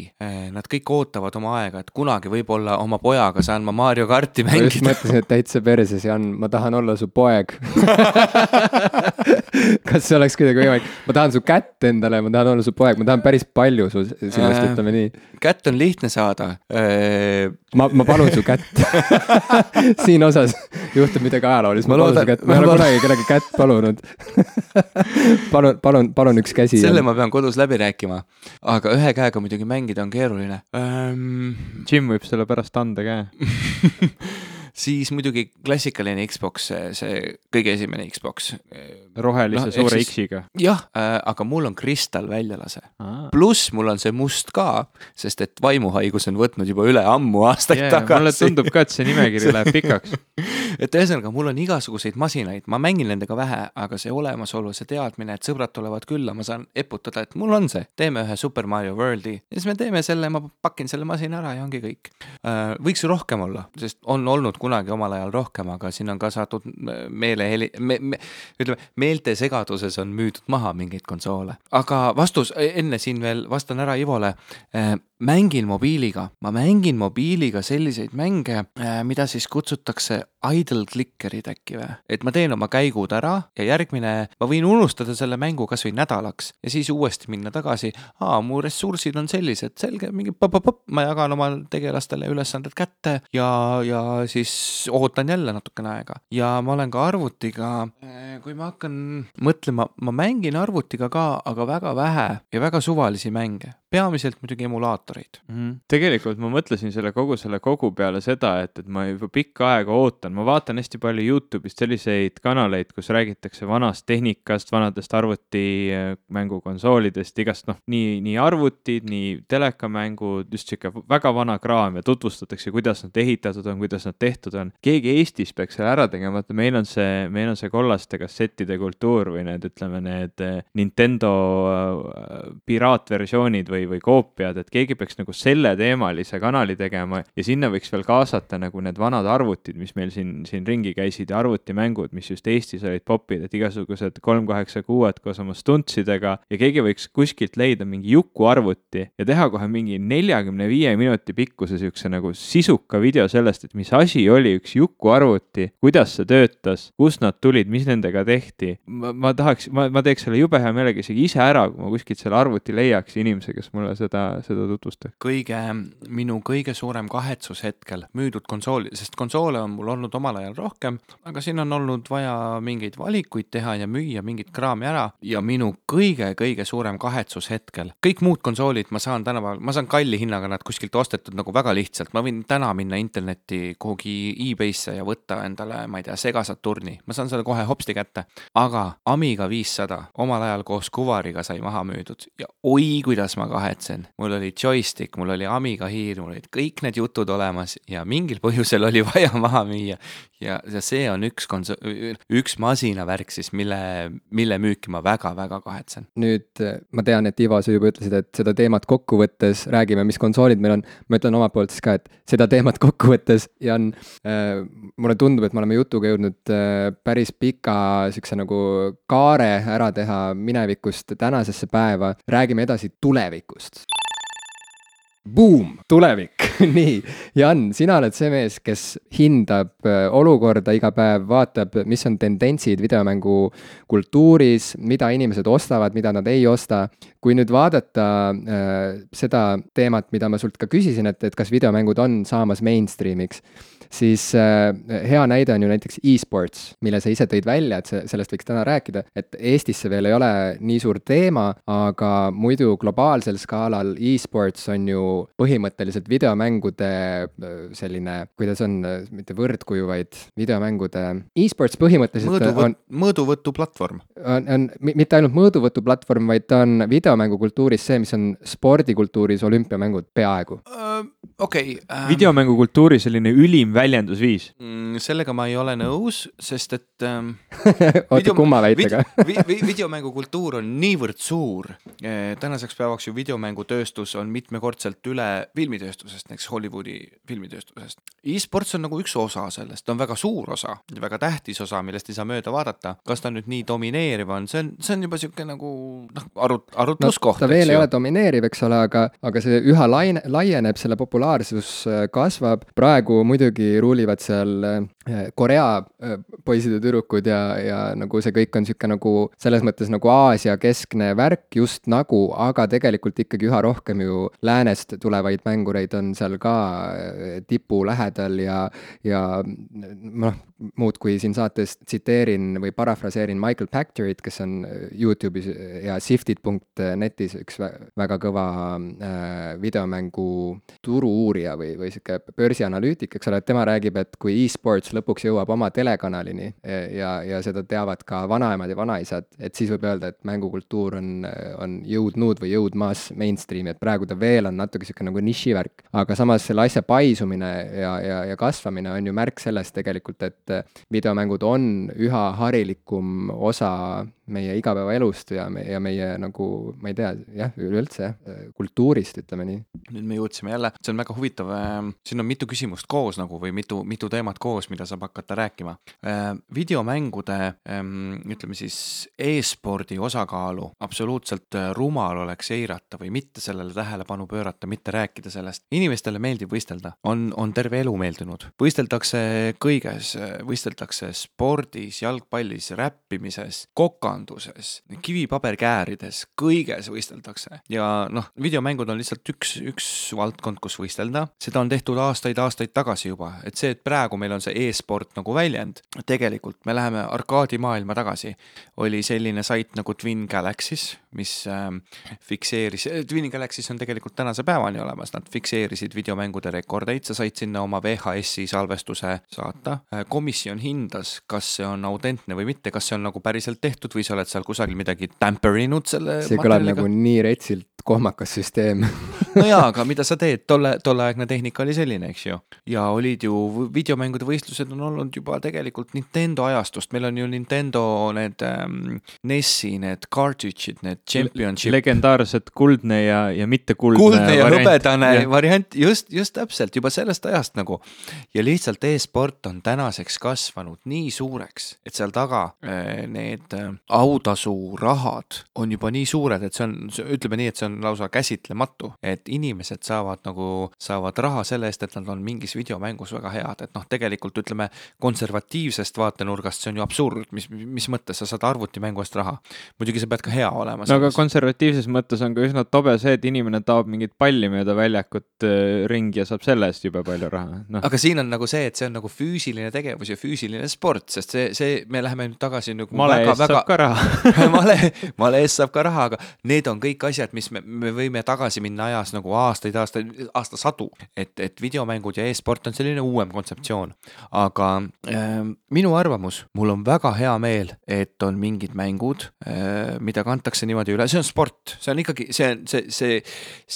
Nad kõik ootavad oma aega, et kunagi võib-olla oma pojaga saan ma Mario karti mängida. ma just mõtlesin, et täitsa perses, Jan, ma tahan olla su poeg kas see oleks kuidagi võimalik, ma tahan su kätt endale, ma tahan olla su poeg, ma tahan päris palju su, sinust äh,, ütleme nii. kätt on lihtne saada. Äh.... ma, ma palun su kätt. Siin osas juhtub midagi ajaloolist, ma, ma palun su kätt, ma ei ole kunagi kellegi kätt palunud. Palun, palun, palun üks käsi. selle ma pean kodus läbi rääkima, aga ühe käega muidugi mängida on keeruline. Ähm.... Jim võib selle pärast anda käe siis muidugi klassikaline Xbox, see kõige esimene Xbox. rohelise no, suure X-iga. jah äh,, aga mul on Crystal väljalase. pluss mul on see must ka, sest et vaimuhaigus on võtnud juba üle ammu aastaid yeah, tagasi. mulle tundub ka, et see nimekiri läheb pikaks et ühesõnaga, mul on igasuguseid masinaid, ma mängin nendega vähe, aga see olemasolu, see teadmine, et sõbrad tulevad külla, ma saan eputada, et mul on see, teeme ühe Super Mario World'i ja siis me teeme selle, ma pakin selle masina ära ja ongi kõik äh,. võiks ju rohkem olla, sest on olnud kunagi omal ajal rohkem, aga siin on ka saadud meeleheli me,, me, ütleme, meeltesegaduses on müüdud maha mingeid konsoole. aga vastus, enne siin veel vastan ära Ivole äh, mängin mobiiliga, ma mängin mobiiliga selliseid mänge, äh, mida siis kutsutakse idle clicker'id äkki või? et ma teen oma käigud ära ja järgmine, ma võin unustada selle mängu kasvõi nädalaks ja siis uuesti minna tagasi. aa, mu ressursid on sellised, selge, mingi pop-pop-pop, ma jagan oma tegelastele ülesanded kätte ja, ja siis ootan jälle natukene aega. ja ma olen ka arvutiga, äh, kui ma hakkan mõtlema, ma mängin arvutiga ka, aga väga vähe ja väga suvalisi mänge peamiselt muidugi emulaatoreid mm. -hmm. tegelikult ma mõtlesin selle kogu selle kogu peale seda, et, et ma juba pikka aega ootan, ma vaatan hästi palju Youtube'ist selliseid kanaleid, kus räägitakse vanast tehnikast, vanadest arvutimängukonsoolidest, igast noh, nii, nii arvutid, nii telekamängud, just sihuke väga vana kraam ja tutvustatakse, kuidas nad ehitatud on, kuidas nad tehtud on. keegi Eestis peaks selle ära tegema, vaata meil on see, meil on see kollaste kassettide kultuur või need, ütleme, need Nintendo äh, piraatversioonid või või, või koopiad, et keegi peaks nagu selleteemalise kanali tegema ja sinna võiks veel kaasata nagu need vanad arvutid, mis meil siin, siin ringi käisid ja arvutimängud, mis just Eestis olid popid, et igasugused kolm kaheksa kuued koos oma stuntsidega ja keegi võiks kuskilt leida mingi Juku arvuti ja teha kohe mingi neljakümne viie minuti pikkuse siukse nagu sisuka video sellest, et mis asi oli üks Juku arvuti, kuidas see töötas, kust nad tulid, mis nendega tehti. ma tahaks, ma, ma teeks selle jube hea meelega isegi ise ära, kui ma kuskilt selle arvuti leiaks inimese, kes kes mulle seda, seda tutvustab. kõige, minu kõige suurem kahetsus hetkel müüdud konsooli, sest konsoole on mul olnud omal ajal rohkem, aga siin on olnud vaja mingeid valikuid teha ja müüa mingit kraami ära. Ja minu kõige-kõige suurem kahetsus hetkel, kõik muud konsoolid ma saan tänapäeval, ma saan kalli hinnaga nad kuskilt ostetud nagu väga lihtsalt, ma võin täna minna internetti kuhugi e-base'isse ja võtta endale, ma ei tea, Sega Saturni, ma saan selle kohe hopsti kätte, aga Amiga viissada omal ajal koos Kuvariga sai maha müüdud. Ja oi, kuidas ma kahetsen. mul oli joystick, mul oli Amiga hiir, mul olid kõik need jutud olemas ja mingil põhjusel oli vaja maha müüa. ja, ja see on üks konso-, üks masinavärk siis, mille, mille müüki ma väga-väga kahetsen. nüüd ma tean, et Ivo, sa juba ütlesid, et seda teemat kokku võttes räägime, mis konsoolid meil on. ma ütlen omalt poolt siis ka, et seda teemat kokku võttes, Jan äh,, mulle tundub, et me oleme jutuga jõudnud äh, päris pika siukse nagu kaare ära teha minevikust tänasesse päeva, räägime edasi tulevikust. Boom, tulevik. Nii, Jan, sina oled see mees, kes hindab äh, olukorda iga päev, vaatab, mis on tendentsid videomängu kultuuris, mida inimesed ostavad, mida nad ei osta. kui nüüd vaadata äh, seda teemat, mida ma sult ka küsisin, et, et kas videomängud on saamas mainstream'iks siis äh, hea näide on ju näiteks e-sports, mille sa ise tõid välja, et see, sellest võiks täna rääkida, et Eestis see veel ei ole nii suur teema, aga muidu globaalsel skaalal e-sports on ju põhimõtteliselt videomängude äh, selline, kuidas on, mitte võrdkuju, vaid videomängude e-sports põhimõtteliselt mõõduvõt, on mõõduvõtuplatvorm. on, on mitte ainult mõõduvõtuplatvorm, vaid ta on videomängukultuuris see, mis on spordikultuuris olümpiamängud peaaegu uh,. okei okay, um.... videomängukultuuri selline ülim väljendusviis mm,? sellega ma ei ole nõus, sest et ähm, oota, kumma väitega vi, vi, videomängukultuur on niivõrd suur eh,. tänaseks päevaks ju videomängutööstus on mitmekordselt üle filmitööstusest, näiteks Hollywoodi filmitööstusest e. e-sports on nagu üks osa sellest, on väga suur osa, väga tähtis osa, millest ei saa mööda vaadata. kas ta nüüd nii domineeriv on, see on, see on juba sihuke nagu noh, arut-, arutluskoht no,. ta veel ei ole domineeriv, eks ole, aga, aga see üha laine, laieneb, selle populaarsus äh, kasvab. praegu muidugi ruulivad seal äh, Korea äh, poisid ja tüdrukud ja, ja nagu see kõik on sihuke nagu selles mõttes nagu Aasia keskne värk just nagu, aga tegelikult ikkagi üha rohkem ju läänest tulevaid mängureid on seal ka tipu lähedal ja, ja noh, muud kui siin saates tsiteerin või parafraseerin Michael Pactorit, kes on Youtube'is ja Sifted.netis üks väga kõva äh, videomängu turu-uurija või, või sihuke börsianalüütik, eks ole, et tema räägib, et kui e-sports lõpuks jõuab oma telekanalini e, ja, ja seda teavad ka vanaemad ja vanaisad, et siis võib öelda, et mängukultuur on, on jõudnud või jõudmas mainstream'i, et praegu ta veel on natuke sihuke nagu nišivärk. aga samas selle asja paisumine ja, ja, ja kasvamine on ju märk sellest tegelikult, et videomängud on üha harilikum osa meie igapäevaelust ja me, ja meie nagu, ma ei tea, jah, üleüldse kultuurist, ütleme nii. nüüd me jõudsime jälle, see on väga huvitav, ähm, siin on mitu küsimust koos nagu või mitu, mitu teemat koos, mida saab hakata rääkima. Äh, videomängude, ähm, ütleme siis e-spordi osakaalu absoluutselt äh, rumal oleks eirata või mitte sellele tähelepanu pöörata, mitte rääkida sellest. inimestele meeldib võistelda, on, on terve elu meeldinud, võisteldakse kõiges, võisteldakse spordis, jalgpallis, räppimises, koka kaevanduses, kivipaberkäärides, kõiges võisteldakse ja noh, videomängud on lihtsalt üks, üks valdkond, kus võistelda. seda on tehtud aastaid-aastaid tagasi juba, et see, et praegu meil on see e-sport nagu väljend, tegelikult me läheme arkaadimaailma tagasi. oli selline sait nagu Twin Galaxies, mis äh, fikseeris, Twin Galaxies on tegelikult tänase päevani olemas, nad fikseerisid videomängude rekordeid, sa said sinna oma VHS-i salvestuse saata. Komisjon hindas, kas see on autentne või mitte, kas see on nagu päriselt tehtud või sa oled seal kusagil midagi tamperinud selle see kõlab nagu nii retsilt kohmakas süsteem no jaa, aga mida sa teed, tolle, tolleaegne tehnika oli selline, eks ju. ja olid ju videomängude võistlused on olnud juba tegelikult Nintendo ajastust, meil on ju Nintendo need ähm, NES-i need cartridge'id, need championship. legendaarsed kuldne ja, ja mitte kuldne. kuldne ja variant. hõbedane ja. variant, just, just täpselt, juba sellest ajast nagu. ja lihtsalt e-sport on tänaseks kasvanud nii suureks, et seal taga äh, need äh, autasuraad on juba nii suured, et see on, ütleme nii, et see on lausa käsitlematu, et inimesed saavad nagu, saavad raha selle eest, et nad on mingis videomängus väga head, et noh, tegelikult ütleme konservatiivsest vaatenurgast see on ju absurd, mis, mis mõttes sa saad arvutimängu eest raha. muidugi sa pead ka hea olema. no aga konservatiivses mõttes on ka üsna tobe see, et inimene taob mingit palli mööda väljakut äh, ringi ja saab selle eest jube palju raha. No.. aga siin on nagu see, et see on nagu füüsiline tegevus ja füüsiline sport, sest see, see, me läheme nüüd tagasi nagu male väga, eest väga... saab ka raha. Male, male eest saab ka raha, aga need on kõik asjad, mis me, me võime tagasi minna ajas nagu aastaid, aastaid, aastasadu, et, et videomängud ja e-sport on selline uuem kontseptsioon. aga äh, minu arvamus, mul on väga hea meel, et on mingid mängud mida kantakse niimoodi üle, see on sport, see on ikkagi, see on see, see,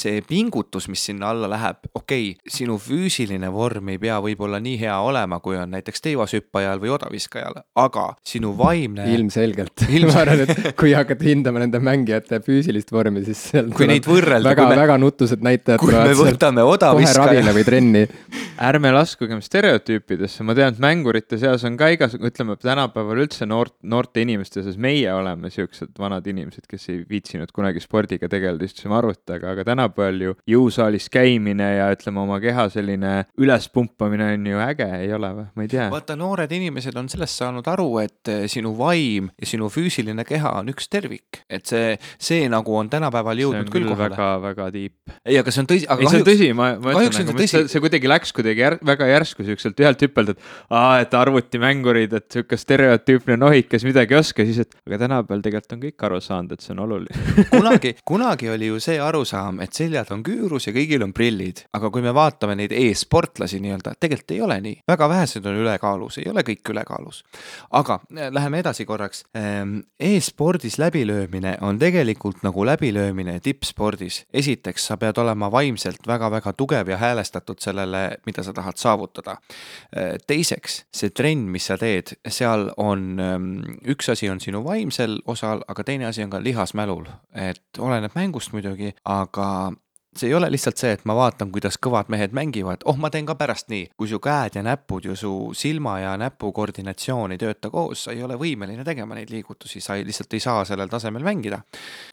see pingutus, mis sinna alla läheb, okei okay,, sinu füüsiline vorm ei pea võib-olla nii hea olema, kui on näiteks teivashüppajal või odaviskajal, aga sinu vaimne. ilmselgelt Ilmselgelt. ma arvan, et kui hakata hindama nende mängijate füüsilist vormi, siis seal kui neid võrrelda. väga, väga nutused näitajad. kui me võtame odaviskaja. kohe ravile või trenni ärme laskugem stereotüüpidesse, ma tean, et mängurite seas on ka igasugu, ütleme tänapäeval üldse noort, noorte inimeste seas, meie oleme siuksed vanad inimesed, kes ei viitsinud kunagi spordiga tegeleda, istusime arvuti taga, aga tänapäeval ju jõusaalis käimine ja ütleme, oma keha selline ülespumpamine on ju äge, ei ole või, ma ei tea. vaata, noored inimesed on sellest saanud aru, et eh, sinu vaim ja sinu füüsiline keha on üks tervik, et see, see nagu on tänapäeval jõudnud küll kohale. väga, väga tiip. ei, aga see on tõsi, aga ei, kahjuks. tõsi, ma, ma ütlen, nagu, see, see kuidagi läks kuidagi kuidagi jär, väga järsku siukselt ühelt hüppelt, et aa, et arvutimängurid, et sihuke stereotüüpne nohik, kes midagi ei oska, siis et aga tänapäeval tegelikult on kõik aru saanud, et see on oluline kunagi, kunagi oli ju see arusaam, et seljad on küürus ja kõigil on prillid, aga kui me vaatame neid e-sportlasi nii-öelda, tegelikult ei ole nii, väga vähesed on ülekaalus, ei ole kõik ülekaalus. aga äh, läheme edasi korraks ehm, e-spordis läbilöömine on tegelikult nagu läbilöömine tippspordis. esiteks, sa pead olema vaimselt väga-väga tugev ja häälestatud sellele, mida sa tahad saavutada. teiseks, see trenn, mis sa teed, seal on, ähm, üks asi on sinu vaimsel osal, aga teine asi on ka lihasmälul, et oleneb mängust muidugi, aga see ei ole lihtsalt see, et ma vaatan, kuidas kõvad mehed mängivad, oh, ma teen ka pärast nii. kui su käed ja näpud ja su silma ja näpu koordinatsioon ei tööta koos, sa ei ole võimeline tegema neid liigutusi, sa ei, lihtsalt ei saa sellel tasemel mängida.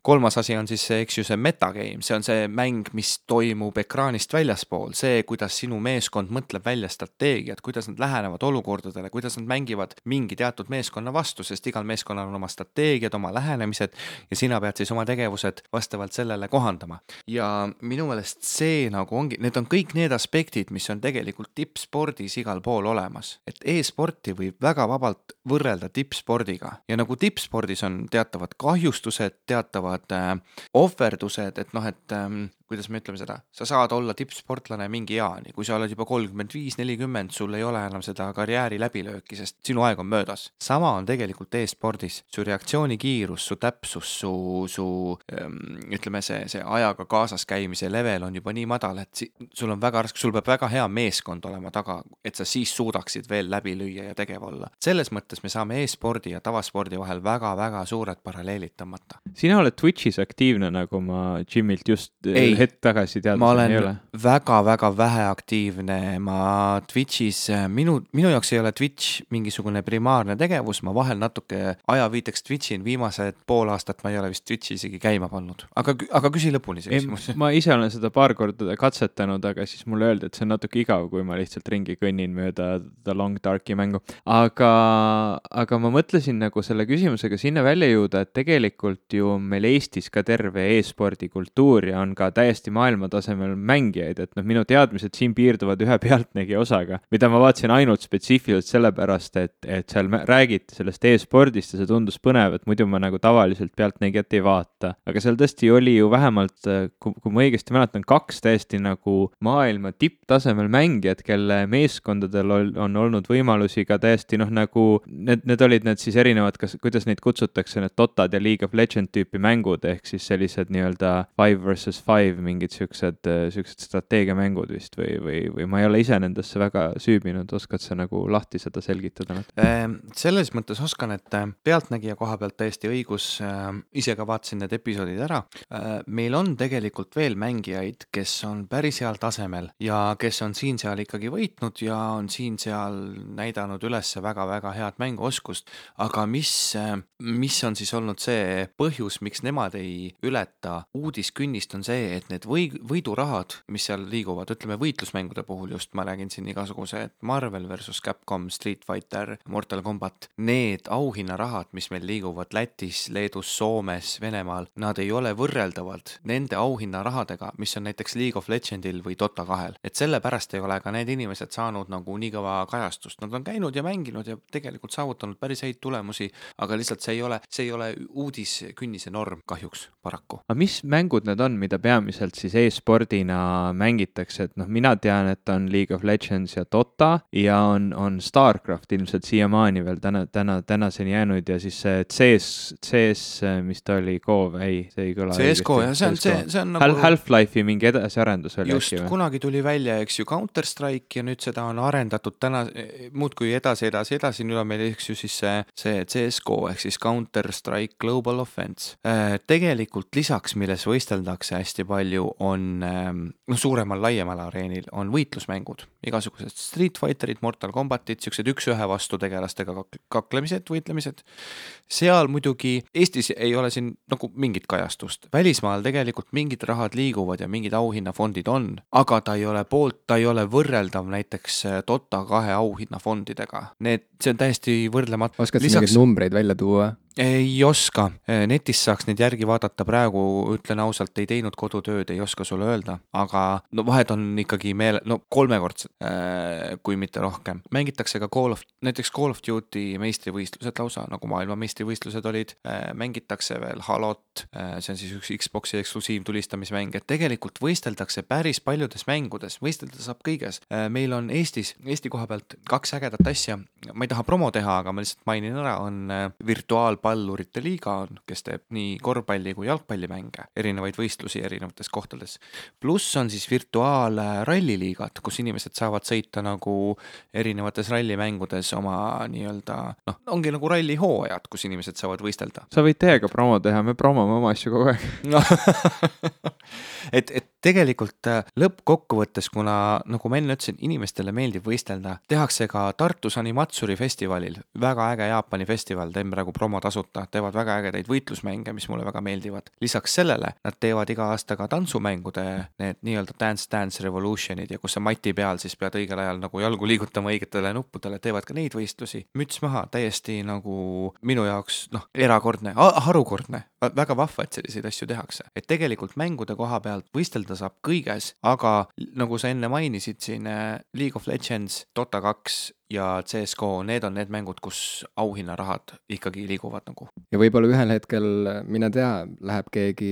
kolmas asi on siis see, eks ju, see metagame, see on see mäng, mis toimub ekraanist väljaspool, see, kuidas sinu meeskond mõtleb välja strateegiat, kuidas nad lähenevad olukordadele, kuidas nad mängivad mingi teatud meeskonna vastu, sest igal meeskonnal on oma strateegiad, oma lähenemised ja sina pead siis oma tegevused vastavalt sellele kohandama. ja minu meelest see nagu ongi, need on kõik need aspektid, mis on tegelikult tippspordis igal pool olemas. et e-sporti võib väga vabalt võrrelda tippspordiga ja nagu tippspordis on teatavad kahjustused, teatavad äh, ohverdused, et noh, et ähm, kuidas me ütleme seda, sa saad olla tippsportlane mingi eani, kui sa oled juba kolmkümmend viis, nelikümmend, sul ei ole enam seda karjääri läbilööki, sest sinu aeg on möödas. sama on tegelikult e-spordis, su reaktsioonikiirus, su täpsus, su, su ähm, ütleme, see, see ajaga kaasas käimise level on juba nii madal, et si sul on väga raske, sul peab väga hea meeskond olema taga, et sa siis suudaksid veel läbi lüüa ja tegev olla. selles mõttes me saame e-spordi ja tavaspordi vahel väga-väga suured paralleelid tõmmata. sina oled Twitch'is aktiivne, nagu ma Jimilt just ei, hetk tagasi teadsin. ma olen väga-väga vähe aktiivne, ma Twitch'is, minu, minu jaoks ei ole Twitch mingisugune primaarne tegevus, ma vahel natuke ajaviiteks Twitch'in, viimased pool aastat ma ei ole vist Twitch'i isegi käima pannud, aga, aga küsi lõpuni see küsimus. ma ise olen seda paar korda katsetanud, aga siis mulle öeldi, et see on natuke igav, kui ma lihtsalt ringi kõnnin mööda The Long Darki mängu. aga, aga ma mõtlesin nagu selle küsimusega sinna välja jõuda, et tegelikult ju meil Eestis ka terve e-spordi kultuur ja on ka täiesti täiesti maailmatasemel mängijaid, et noh, minu teadmised siin piirduvad ühe pealtnägija osaga, mida ma vaatasin ainult spetsiifiliselt sellepärast, et, et seal räägiti sellest e-spordist ja see tundus põnev, et muidu ma nagu tavaliselt pealtnägijat ei vaata. aga seal tõesti oli ju vähemalt, kui, kui ma õigesti mäletan, kaks täiesti nagu maailma tipptasemel mängijat, kelle meeskondadel on olnud võimalusi ka täiesti noh, nagu need, need olid need siis erinevad, kas, kuidas neid kutsutakse, need Dotad ja League of Legend tüüpi mängud, ehk siis sellised nii-öelda five versus five Live mingid siuksed, äh, siuksed strateegiamängud vist või, või, või ma ei ole ise nendesse väga süübinud, oskad sa nagu lahti seda selgitada? Ehm, selles mõttes oskan, et äh, pealtnägija koha pealt täiesti õigus, äh, ise ka vaatasin need episoodid ära. meil on tegelikult veel mängijaid, kes on päris heal tasemel ja kes on siin-seal ikkagi võitnud ja on siin-seal näidanud üles väga-väga head mänguoskust, aga mis, mis on siis olnud see põhjus, miks nemad ei ületa uudiskünnist, on see, et tegelikult need või, võidurahad, mis seal liiguvad, ütleme võitlusmängude puhul just, ma räägin siin igasugused Marvel versus Capcom, Street Fighter, Mortal Combat, need auhinnarahad, mis meil liiguvad Lätis, Leedus, Soomes, Venemaal, nad ei ole võrreldavad nende auhinnarahadega, mis on näiteks League of Legendil või Dota kahel. et sellepärast ei ole ka need inimesed saanud nagu nii kõva kajastust, nad on käinud ja mänginud ja tegelikult saavutanud päris häid tulemusi, aga lihtsalt see ei ole, see ei ole uudiskünnise norm kahjuks, paraku. aga mis mängud need on, mida peamiselt siis e-spordina mängitakse, et noh, mina tean, et on League of Legends ja Dota ja on, on Starcraft ilmselt siiamaani veel täna, täna, tänaseni jäänud ja siis see CS, CS, mis ta oli, KOV, ei, see ei kõla. CSGO jah, see on, see, see on nagu Half-Life'i mingi edasiarendus oli just, kunagi tuli välja, eks ju, Counter Strike ja nüüd seda on arendatud täna muudkui edasi, edasi, edasi, nüüd on meil, eks ju, siis see, see CSGO ehk siis Counter Strike Global Offense. Äh, tegelikult lisaks, milles võisteldakse hästi palju, on ähm, noh, suuremal, laiemal areenil on võitlusmängud, igasugused Street Fighterid, Mortal Combatid, siuksed üks-ühe vastu tegelastega kaklemised, võitlemised. seal muidugi, Eestis ei ole siin nagu mingit kajastust, välismaal tegelikult mingid rahad liiguvad ja mingid auhinnafondid on, aga ta ei ole poolt, ta ei ole võrreldav näiteks äh, Dota kahe auhinnafondidega. Need, see on täiesti võrdlematu. oskad sa mingeid numbreid välja tuua? ei oska, netist saaks neid järgi vaadata, praegu ütlen ausalt, ei teinud kodutööd, ei oska sulle öelda, aga no vahed on ikkagi meele, no kolmekordsed, äh, kui mitte rohkem. mängitakse ka Call of, näiteks Call of Duty meistrivõistlused lausa, nagu maailmameistrivõistlused olid, äh, mängitakse veel Halot, äh, see on siis üks Xbox'i eksklusiivtulistamismäng, et tegelikult võisteldakse päris paljudes mängudes, võistelda saab kõiges. meil on Eestis, Eesti koha pealt kaks ägedat asja, ma ei taha promo teha, aga ma lihtsalt mainin ära, on virtuaal pallurite liiga on, kes teeb nii korvpalli kui jalgpallimänge, erinevaid võistlusi erinevates kohtades. pluss on siis virtuaalralliliigad, kus inimesed saavad sõita nagu erinevates rallimängudes oma nii-öelda noh, ongi nagu rallihooajad, kus inimesed saavad võistelda. sa võid teiega promo teha, me promome oma asju kogu aeg no. et, et tegelikult äh, lõppkokkuvõttes, kuna nagu ma enne ütlesin, inimestele meeldib võistelda, tehakse ka Tartus Animatsuri festivalil, väga äge Jaapani festival, teen praegu promo tasuta, teevad väga ägedaid võitlusmänge, mis mulle väga meeldivad. lisaks sellele nad teevad iga aasta ka tantsumängude need nii-öelda Dance Dance Revolutionid ja kus sa mati peal siis pead õigel ajal nagu jalgu liigutama õigetele nuppudele, teevad ka neid võistlusi. müts maha, täiesti nagu minu jaoks noh, erakordne, harukordne, väga vahva, et selliseid asju tehakse. et tegelikult mängude koha pealt võistelda saab kõiges, aga nagu sa enne mainisid siin eh, League of Legends, Dota kaks ja CSGO, need on need mängud, kus auhinnarahad ikkagi liiguvad nagu. ja võib-olla ühel hetkel, mine tea, läheb keegi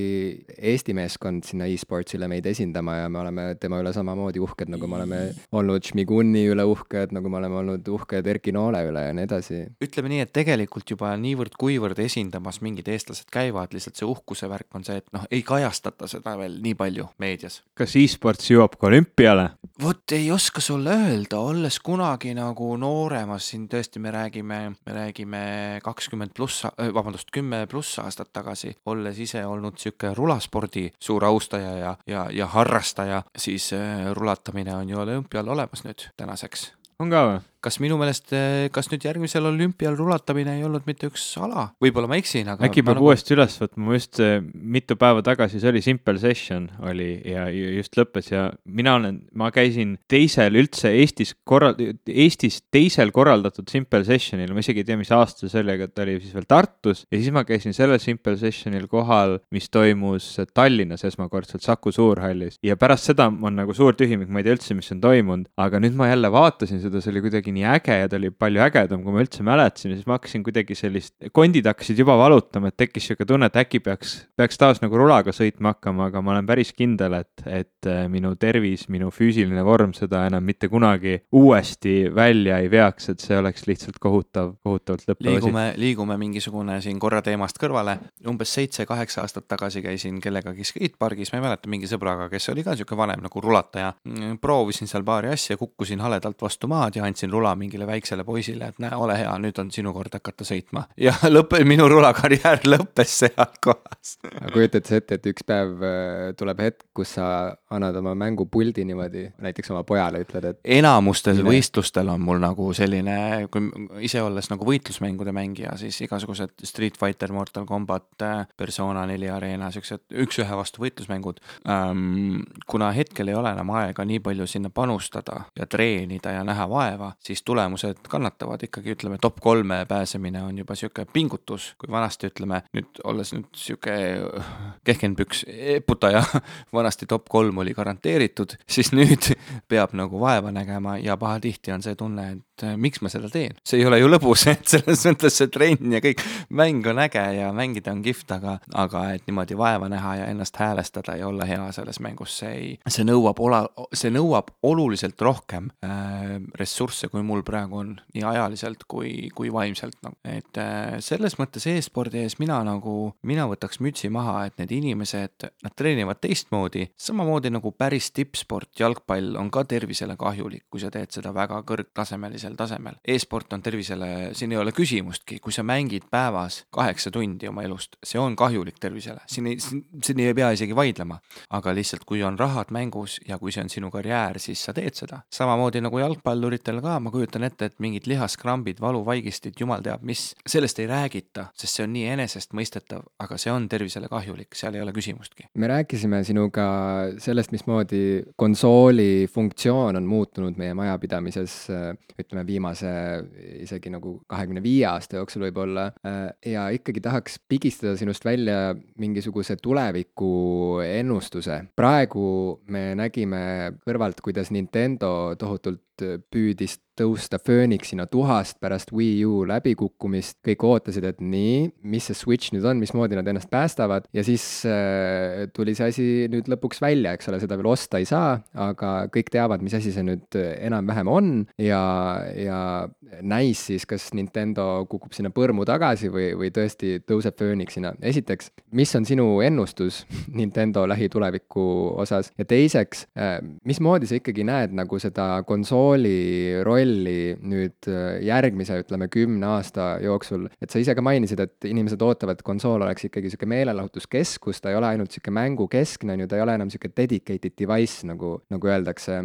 Eesti meeskond sinna e-sportsile meid esindama ja me oleme tema üle samamoodi uhked, nagu me oleme olnud Šmiguni üle uhked, nagu me oleme olnud uhked Erki Noole üle ja nii edasi. ütleme nii, et tegelikult juba niivõrd-kuivõrd esindamas mingid eestlased käivad, lihtsalt see uhkuse värk on see, et noh, ei kajastata seda veel nii palju meedias. kas e-sports jõuab ka olümpiale? Vot ei oska sulle öelda, olles kunagi nagu nooremas, siin tõesti me räägime, me räägime kakskümmend pluss, äh, vabandust, kümme pluss aastat tagasi, olles ise olnud sihuke rulaspordi suur austaja ja, ja, ja harrastaja, siis äh, rulatamine on ju olümpial olemas nüüd tänaseks. on ka või? Kas minu meelest, eh, kas nüüd järgmisel olümpial rulatamine ei olnud mitte üks ala, võib-olla ma eksin, aga. äkki peab nagu... uuesti üles võtma, ma just eh, mitu päeva tagasi, see oli Simple Session oli ja just lõppes ja mina olen, ma käisin teisel üldse Eestis korral-, Eestis teisel korraldatud Simple Sessionil, ma isegi ei tea, mis aasta see oli, aga ta oli siis veel Tartus. Ja siis ma käisin sellel Simple Sessionil kohal, mis toimus Tallinnas esmakordselt Saku Suurhallis. Ja pärast seda on nagu suur tühimik, ma ei tea üldse, mis on toimunud, aga nüüd ma jälle vaatasin seda, see oli kuidagi nii äge ja ta oli palju ägedam, kui ma üldse mäletasin ja siis ma hakkasin kuidagi sellist, kondid hakkasid juba valutama, et tekkis sihuke tunne, et äkki peaks, peaks taas nagu rulaga sõitma hakkama, aga ma olen päris kindel, et, et äh, minu tervis, minu füüsiline vorm seda enam mitte kunagi uuesti välja ei veaks, et see oleks lihtsalt kohutav, kohutavalt lõppev asi. liigume, liigume mingisugune siin korra teemast kõrvale, umbes seitse-kaheksa aastat tagasi käisin kellegagi skatepargis, ma ei mäleta, mingi sõbraga, kes oli ka sihuke vanem nagu rulataja. proovisin seal paari asja, kukkusin haledalt vastu maad ja andsin rula mingile väiksele poisile, et näe, ole hea, nüüd on sinu kord hakata sõitma. ja lõpp, minu rulakarjäär lõppes seal kohas. aga kujutad sa ette, et üks päev äh, tuleb hetk, kus sa annad oma mängupuldi niimoodi, näiteks oma pojale ütled, et enamustel Mine. võistlustel on mul nagu selline, kui ise olles nagu võitlusmängude mängija, siis igasugused Street Fighter, Mortal Combat, Persona neli Arena, siuksed üks-ühe vastu võitlusmängud ähm,. kuna hetkel ei ole enam aega nii palju sinna panustada ja treenida ja näha vaeva, siis tulemused kannatavad. Ikkagi, ütleme, top kolme pääsemine on juba sihuke pingutus, kui vanasti ütleme, nüüd olles nüüd sihuke kehkenpüks eputaja, vanasti top kolm oli garanteeritud, siis nüüd peab nagu vaeva nägema ja pahatihti on see tunne, et et äh, miks ma seda teen, see ei ole ju lõbus, et selles mõttes see trenn ja kõik, mäng on äge ja mängida on kihvt, aga, aga et niimoodi vaeva näha ja ennast häälestada ja olla hea selles mängus, see ei, see nõuab ola-, see nõuab oluliselt rohkem äh, ressursse, kui mul praegu on, nii ajaliselt kui, kui vaimselt nagu, et äh, selles mõttes e-spordi ees mina nagu, mina võtaks mütsi maha, et need inimesed, nad treenivad teistmoodi, samamoodi nagu päris tippsport, jalgpall on ka tervisele kahjulik, kui sa teed seda väga kõrgtasemelise sellisel tasemel e. e-sport on tervisele, siin ei ole küsimustki, kui sa mängid päevas kaheksa tundi oma elust, see on kahjulik tervisele, siin ei, siin ei pea isegi vaidlema. aga lihtsalt, kui on rahad mängus ja kui see on sinu karjäär, siis sa teed seda. samamoodi nagu jalgpalluritel ka, ma kujutan ette, et mingid lihaskrambid, valuvaigistid, jumal teab mis, sellest ei räägita, sest see on nii enesestmõistetav, aga see on tervisele kahjulik, seal ei ole küsimustki. me rääkisime sinuga sellest, mismoodi konsooli funktsioon on muutunud meie majapidamises, ütleme ütleme, viimase isegi nagu kahekümne viie aasta jooksul võib-olla, äh, ja ikkagi tahaks pigistada sinust välja mingisuguse tuleviku ennustuse. praegu me nägime kõrvalt, kuidas Nintendo tohutult püüdis tõusta Phoenixina tuhast pärast Wii U läbikukkumist, kõik ootasid, et nii, mis see Switch nüüd on, mismoodi nad ennast päästavad. Ja siis äh, tuli see asi nüüd lõpuks välja, eks ole, seda veel osta ei saa, aga kõik teavad, mis asi see nüüd enam-vähem on. Ja, ja näis siis, kas Nintendo kukub sinna põrmu tagasi või, või tõesti tõuseb Phoenixina. esiteks, mis on sinu ennustus Nintendo lähituleviku osas? Ja teiseks äh,, mismoodi sa ikkagi näed nagu seda konsooli rolli rolli nüüd äh, järgmise, ütleme, kümne aasta jooksul, et sa ise ka mainisid, et inimesed ootavad, et konsool oleks ikkagi niisugune meelelahutuskeskus, ta ei ole ainult niisugune mängukeskne, on ju, ta ei ole enam niisugune dedicated device, nagu, nagu öeldakse,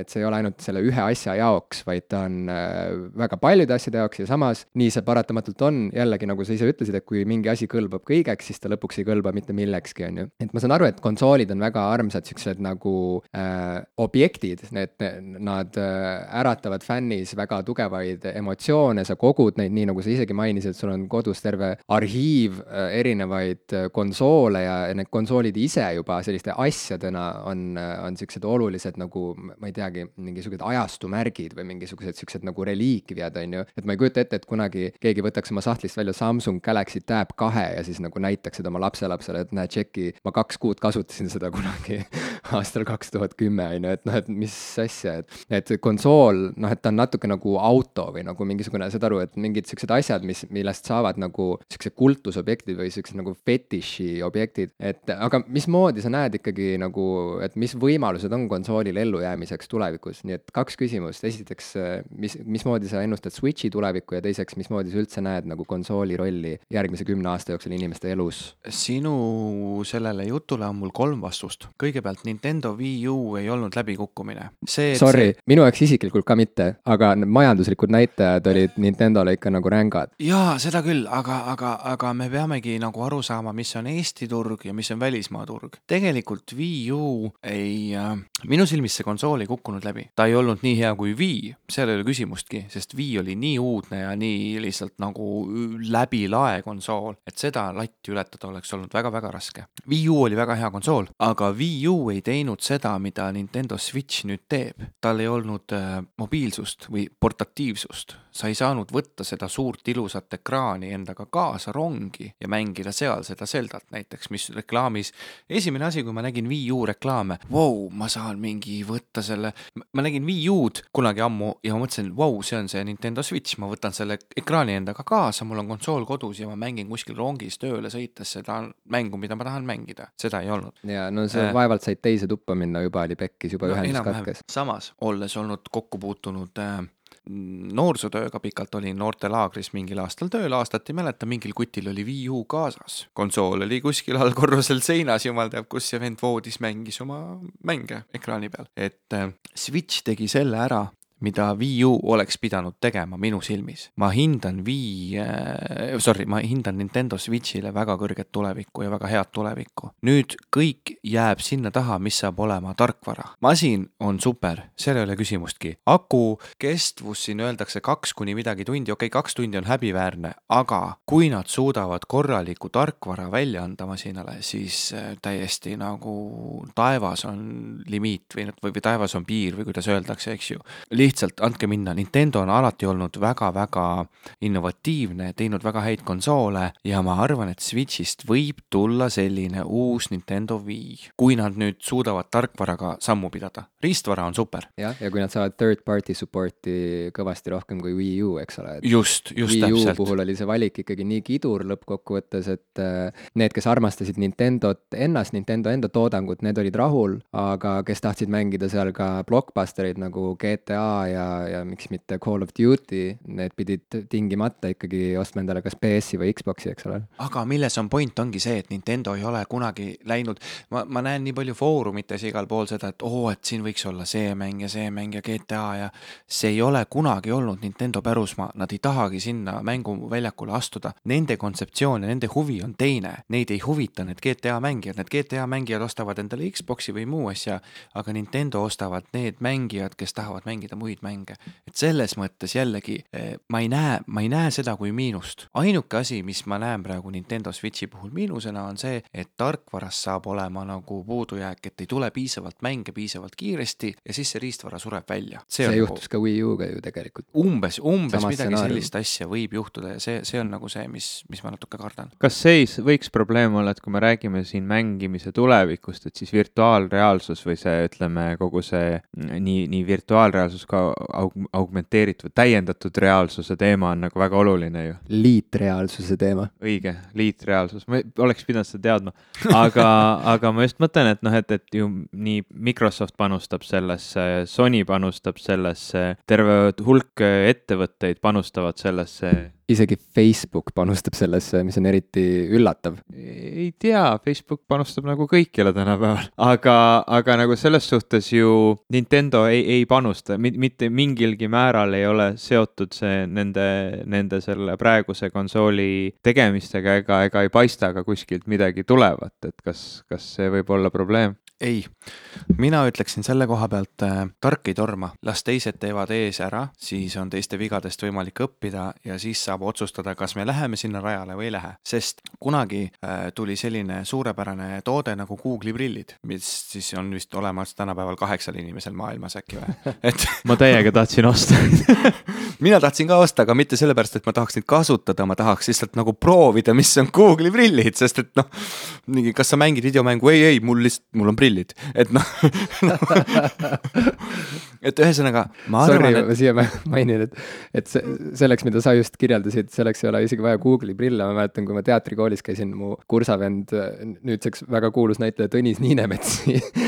et see ei ole ainult selle ühe asja jaoks, vaid ta on äh, väga paljude asjade jaoks ja samas nii see paratamatult on, jällegi nagu sa ise ütlesid, et kui mingi asi kõlbab kõigeks, siis ta lõpuks ei kõlba mitte millekski, on ju. et ma saan aru, et konsoolid on väga armsad niisugused nagu äh, objektid, need, nad äh, äratavad fänne fännis väga tugevaid emotsioone, sa kogud neid, nii nagu sa isegi mainisid, sul on kodus terve arhiiv äh, erinevaid äh, konsoole ja need konsoolid ise juba selliste asjadena on, äh, on siuksed olulised nagu, ma ei teagi, mingisugused ajastumärgid või mingisugused siuksed nagu reliikviad, on ju. et ma ei kujuta ette, et kunagi keegi võtaks oma sahtlist välja Samsung Galaxy Tab kahe ja siis nagu näitaks seda oma lapselapsele, et näe, tšeki, ma kaks kuud kasutasin seda kunagi aastal kaks tuhat kümme, on ju, et noh, et mis asja, et, et konsool, noh, et ta on natuke nagu auto või nagu mingisugune, saad aru, et mingid siuksed asjad, mis, millest saavad nagu siuksed kultusobjektid või siuksed nagu fetiši objektid, et aga mismoodi sa näed ikkagi nagu, et mis võimalused on konsoolil ellujäämiseks tulevikus, nii et kaks küsimust, esiteks, mis, mismoodi sa ennustad Switchi tulevikku ja teiseks, mismoodi sa üldse näed nagu konsooli rolli järgmise kümne aasta jooksul inimeste elus? sinu sellele jutule on mul kolm vastust. kõigepealt Nintendo Wii U ei olnud läbikukkumine. see, Sorry see..., minu jaoks isiklikult ka mitte, aga need majanduslikud näitajad olid Nintendole ikka nagu rängad. jaa, seda küll, aga, aga, aga me peamegi nagu aru saama, mis on Eesti turg ja mis on välismaa turg. tegelikult Wii U ei äh,, minu silmis see konsool ei kukkunud läbi. ta ei olnud nii hea kui Wii, seal ei ole küsimustki, sest Wii oli nii uudne ja nii lihtsalt nagu läbi lae konsool, et seda latti ületada oleks olnud väga-väga raske. Wii U oli väga hea konsool, aga Wii U ei teinud seda, mida Nintendo Switch nüüd teeb. tal ei olnud äh, mobiilsust mobiilsust või portatiivsust. Sa ei saanud võtta seda suurt ilusat ekraani endaga kaasa rongi ja mängida seal seda Zeldat näiteks, mis reklaamis, esimene asi, kui ma nägin Wii U reklaame, vau, ma saan mingi võtta selle, ma nägin Wii U-d kunagi ammu ja ma mõtlesin, vau, see on see Nintendo Switch, ma võtan selle ekraani endaga kaasa, mul on konsool kodus ja ma mängin kuskil rongis tööle sõites seda mängu, mida ma tahan mängida, seda ei olnud. ja no sa äh, vaevalt said teise tuppa minna, juba oli pekkis, juba no, ühendus katkes. samas, olles olnud kokku puutunud äh, noorsootööga pikalt olin noortelaagris mingil aastal tööl, aastat ei mäleta, mingil kutil oli Wii U kaasas. konsool oli kuskil all korrusel seinas, jumal teab kus ja vend voodis mängis oma mänge ekraani peal. et äh, Switch tegi selle ära, mida Wii U oleks pidanud tegema minu silmis. ma hindan Wii äh,, sorry, ma hindan Nintendo Switch'ile väga kõrget tulevikku ja väga head tulevikku. nüüd kõik jääb sinna taha, mis saab olema tarkvara. masin on super, seal ei ole küsimustki. aku kestvus siin öeldakse kaks kuni midagi tundi, okei okay,, kaks tundi on häbiväärne, aga kui nad suudavad korraliku tarkvara välja anda masinale, siis äh, täiesti nagu taevas on limiit või, või, taevas on piir või kuidas öeldakse, eks ju lihtsalt andke minna, Nintendo on alati olnud väga-väga innovatiivne, teinud väga häid konsoole ja ma arvan, et Switch'ist võib tulla selline uus Nintendo Wii, kui nad nüüd suudavad tarkvaraga sammu pidada. riistvara on super. jah, ja kui nad saavad third party support'i kõvasti rohkem kui Wii U, eks ole. just, just Wii täpselt. puhul oli see valik ikkagi nii kidur lõppkokkuvõttes, et äh, need, kes armastasid Nintendot ennast, Nintendo enda toodangut, need olid rahul, aga kes tahtsid mängida seal ka blockbustereid nagu GTA ja, ja miks mitte Call of Duty, need pidid tingimata ikkagi ostma endale kas PS-i või Xbox'i, eks ole. aga milles on point, ongi see, et Nintendo ei ole kunagi läinud, ma, ma näen nii palju foorumites igal pool seda, et oo, et siin võiks olla see mäng ja see mäng ja GTA ja see ei ole kunagi olnud Nintendo pärusmaa, nad ei tahagi sinna mänguväljakule astuda. Nende kontseptsioon ja nende huvi on teine, neid ei huvita need GTA mängijad, need GTA mängijad ostavad endale Xbox'i või muu asja, aga Nintendo ostavad need mängijad, kes tahavad mängida muid mänge. et selles mõttes jällegi eh, ma ei näe, ma ei näe seda kui miinust. ainuke asi, mis ma näen praegu Nintendo Switchi puhul miinusena, on see, et tarkvaras saab olema nagu puudujääk, et ei tule piisavalt mänge piisavalt kiiresti ja siis see riistvara sureb välja. see, see juhtus nagu... ka Wii U-ga ju tegelikult. umbes, umbes Samas midagi stsenaarium. sellist asja võib juhtuda ja see, see on nagu see, mis, mis ma natuke kardan. kas see võiks probleem olla, et kui me räägime siin mängimise tulevikust, et siis virtuaalreaalsus või see, ütleme, kogu see nii, nii virtuaalreaalsus ka aug-, augmenteeritud, täiendatud reaalsuse teema on nagu väga oluline ju. liitreaalsuse teema. õige, liitreaalsus, ma oleks pidanud seda teadma, aga aga ma just mõtlen, et noh, et, et ju nii Microsoft panustab sellesse, Sony panustab sellesse, terve hulk ettevõtteid panustavad sellesse isegi Facebook panustab sellesse, mis on eriti üllatav. ei tea, Facebook panustab nagu kõikjale tänapäeval, aga, aga nagu selles suhtes ju Nintendo ei, ei panusta, mitte mingilgi määral ei ole seotud see nende, nende selle praeguse konsooli tegemistega ega, ega ei paista ka kuskilt midagi tulevat, et kas, kas see võib olla probleem? Ei, mina ütleksin selle koha pealt äh, tark ei torma, las teised teevad ees ära, siis on teiste vigadest võimalik õppida ja siis saab otsustada, kas me läheme sinna rajale või ei lähe. sest kunagi äh, tuli selline suurepärane toode nagu Google'i prillid, mis siis on vist olemas tänapäeval kaheksal inimesel maailmas äkki või, et ma täiega tahtsin osta. Mina tahtsin ka osta, aga mitte sellepärast, et ma tahaks neid kasutada, ma tahaks lihtsalt nagu proovida, mis on Google'i prillid, sest et noh, mingi, kas sa mängid videomängu, ei, ei, mul lihtsalt, mul on prillid prillid, et noh et ühesõnaga, ma arvan, et. ma siia mainin, et, et see, selleks, mida sa just kirjeldasid, selleks ei ole isegi vaja Google'i prille, ma mäletan, kui ma teatrikoolis käisin, mu kursavend, nüüdseks väga kuulus näitleja Tõnis Niinemets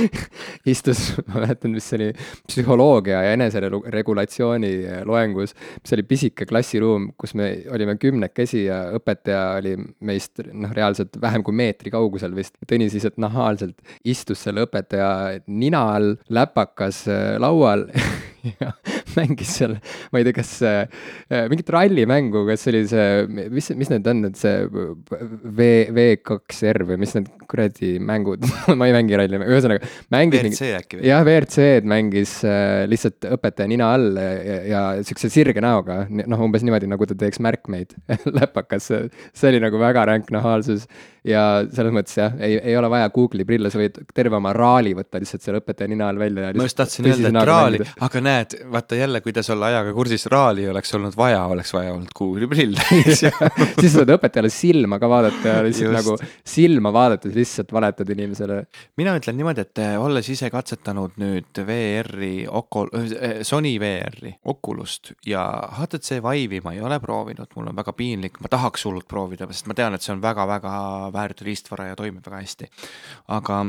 istus, ma mäletan, mis see oli, psühholoogia ja eneseregulatsiooni loengus, mis oli pisike klassiruum, kus me olime kümnekesi ja õpetaja oli meist noh, reaalselt vähem kui meetri kaugusel vist. Tõnis lihtsalt nahaalselt istus selle õpetaja nina all, läpakas äh, laual. Ja mängis seal, ma ei tea, kas äh, mingit rallimängu, kas see oli see, mis, mis need on, et see V, V2R või mis need kuradi mängud ma ei mängi ralli, ühesõnaga. WRC äkki või? jah, WRC-d mängis äh, lihtsalt õpetaja nina all ja, ja siukse sirge näoga, noh, umbes niimoodi, nagu ta teeks märkmeid läpakas, see oli nagu väga ränk nahaalsus ja selles mõttes jah, ei, ei ole vaja Google'i prille, sa võid terve oma raali võtta lihtsalt selle õpetaja nina all välja. ma just tahtsin öelda, et raali, aga näed, vaata jälle, kuidas olla ajaga kursis, raali oleks olnud vaja, oleks vaja olnud Google'i prille siis saad õpetajale silma ka vaadata ja lihtsalt just. nagu silma vaadates lihtsalt valetad inimesele. mina ütlen niimoodi, et eh, olles ise katsetanud nüüd VR-i, eh, Sony VR-i, Oculust ja HTC Vive'i ma ei ole proovinud, mul on väga piinlik, ma tahaks hullult proovida, sest ma tean, et see on väga-väga väärt riistvara ja toimib väga hästi. aga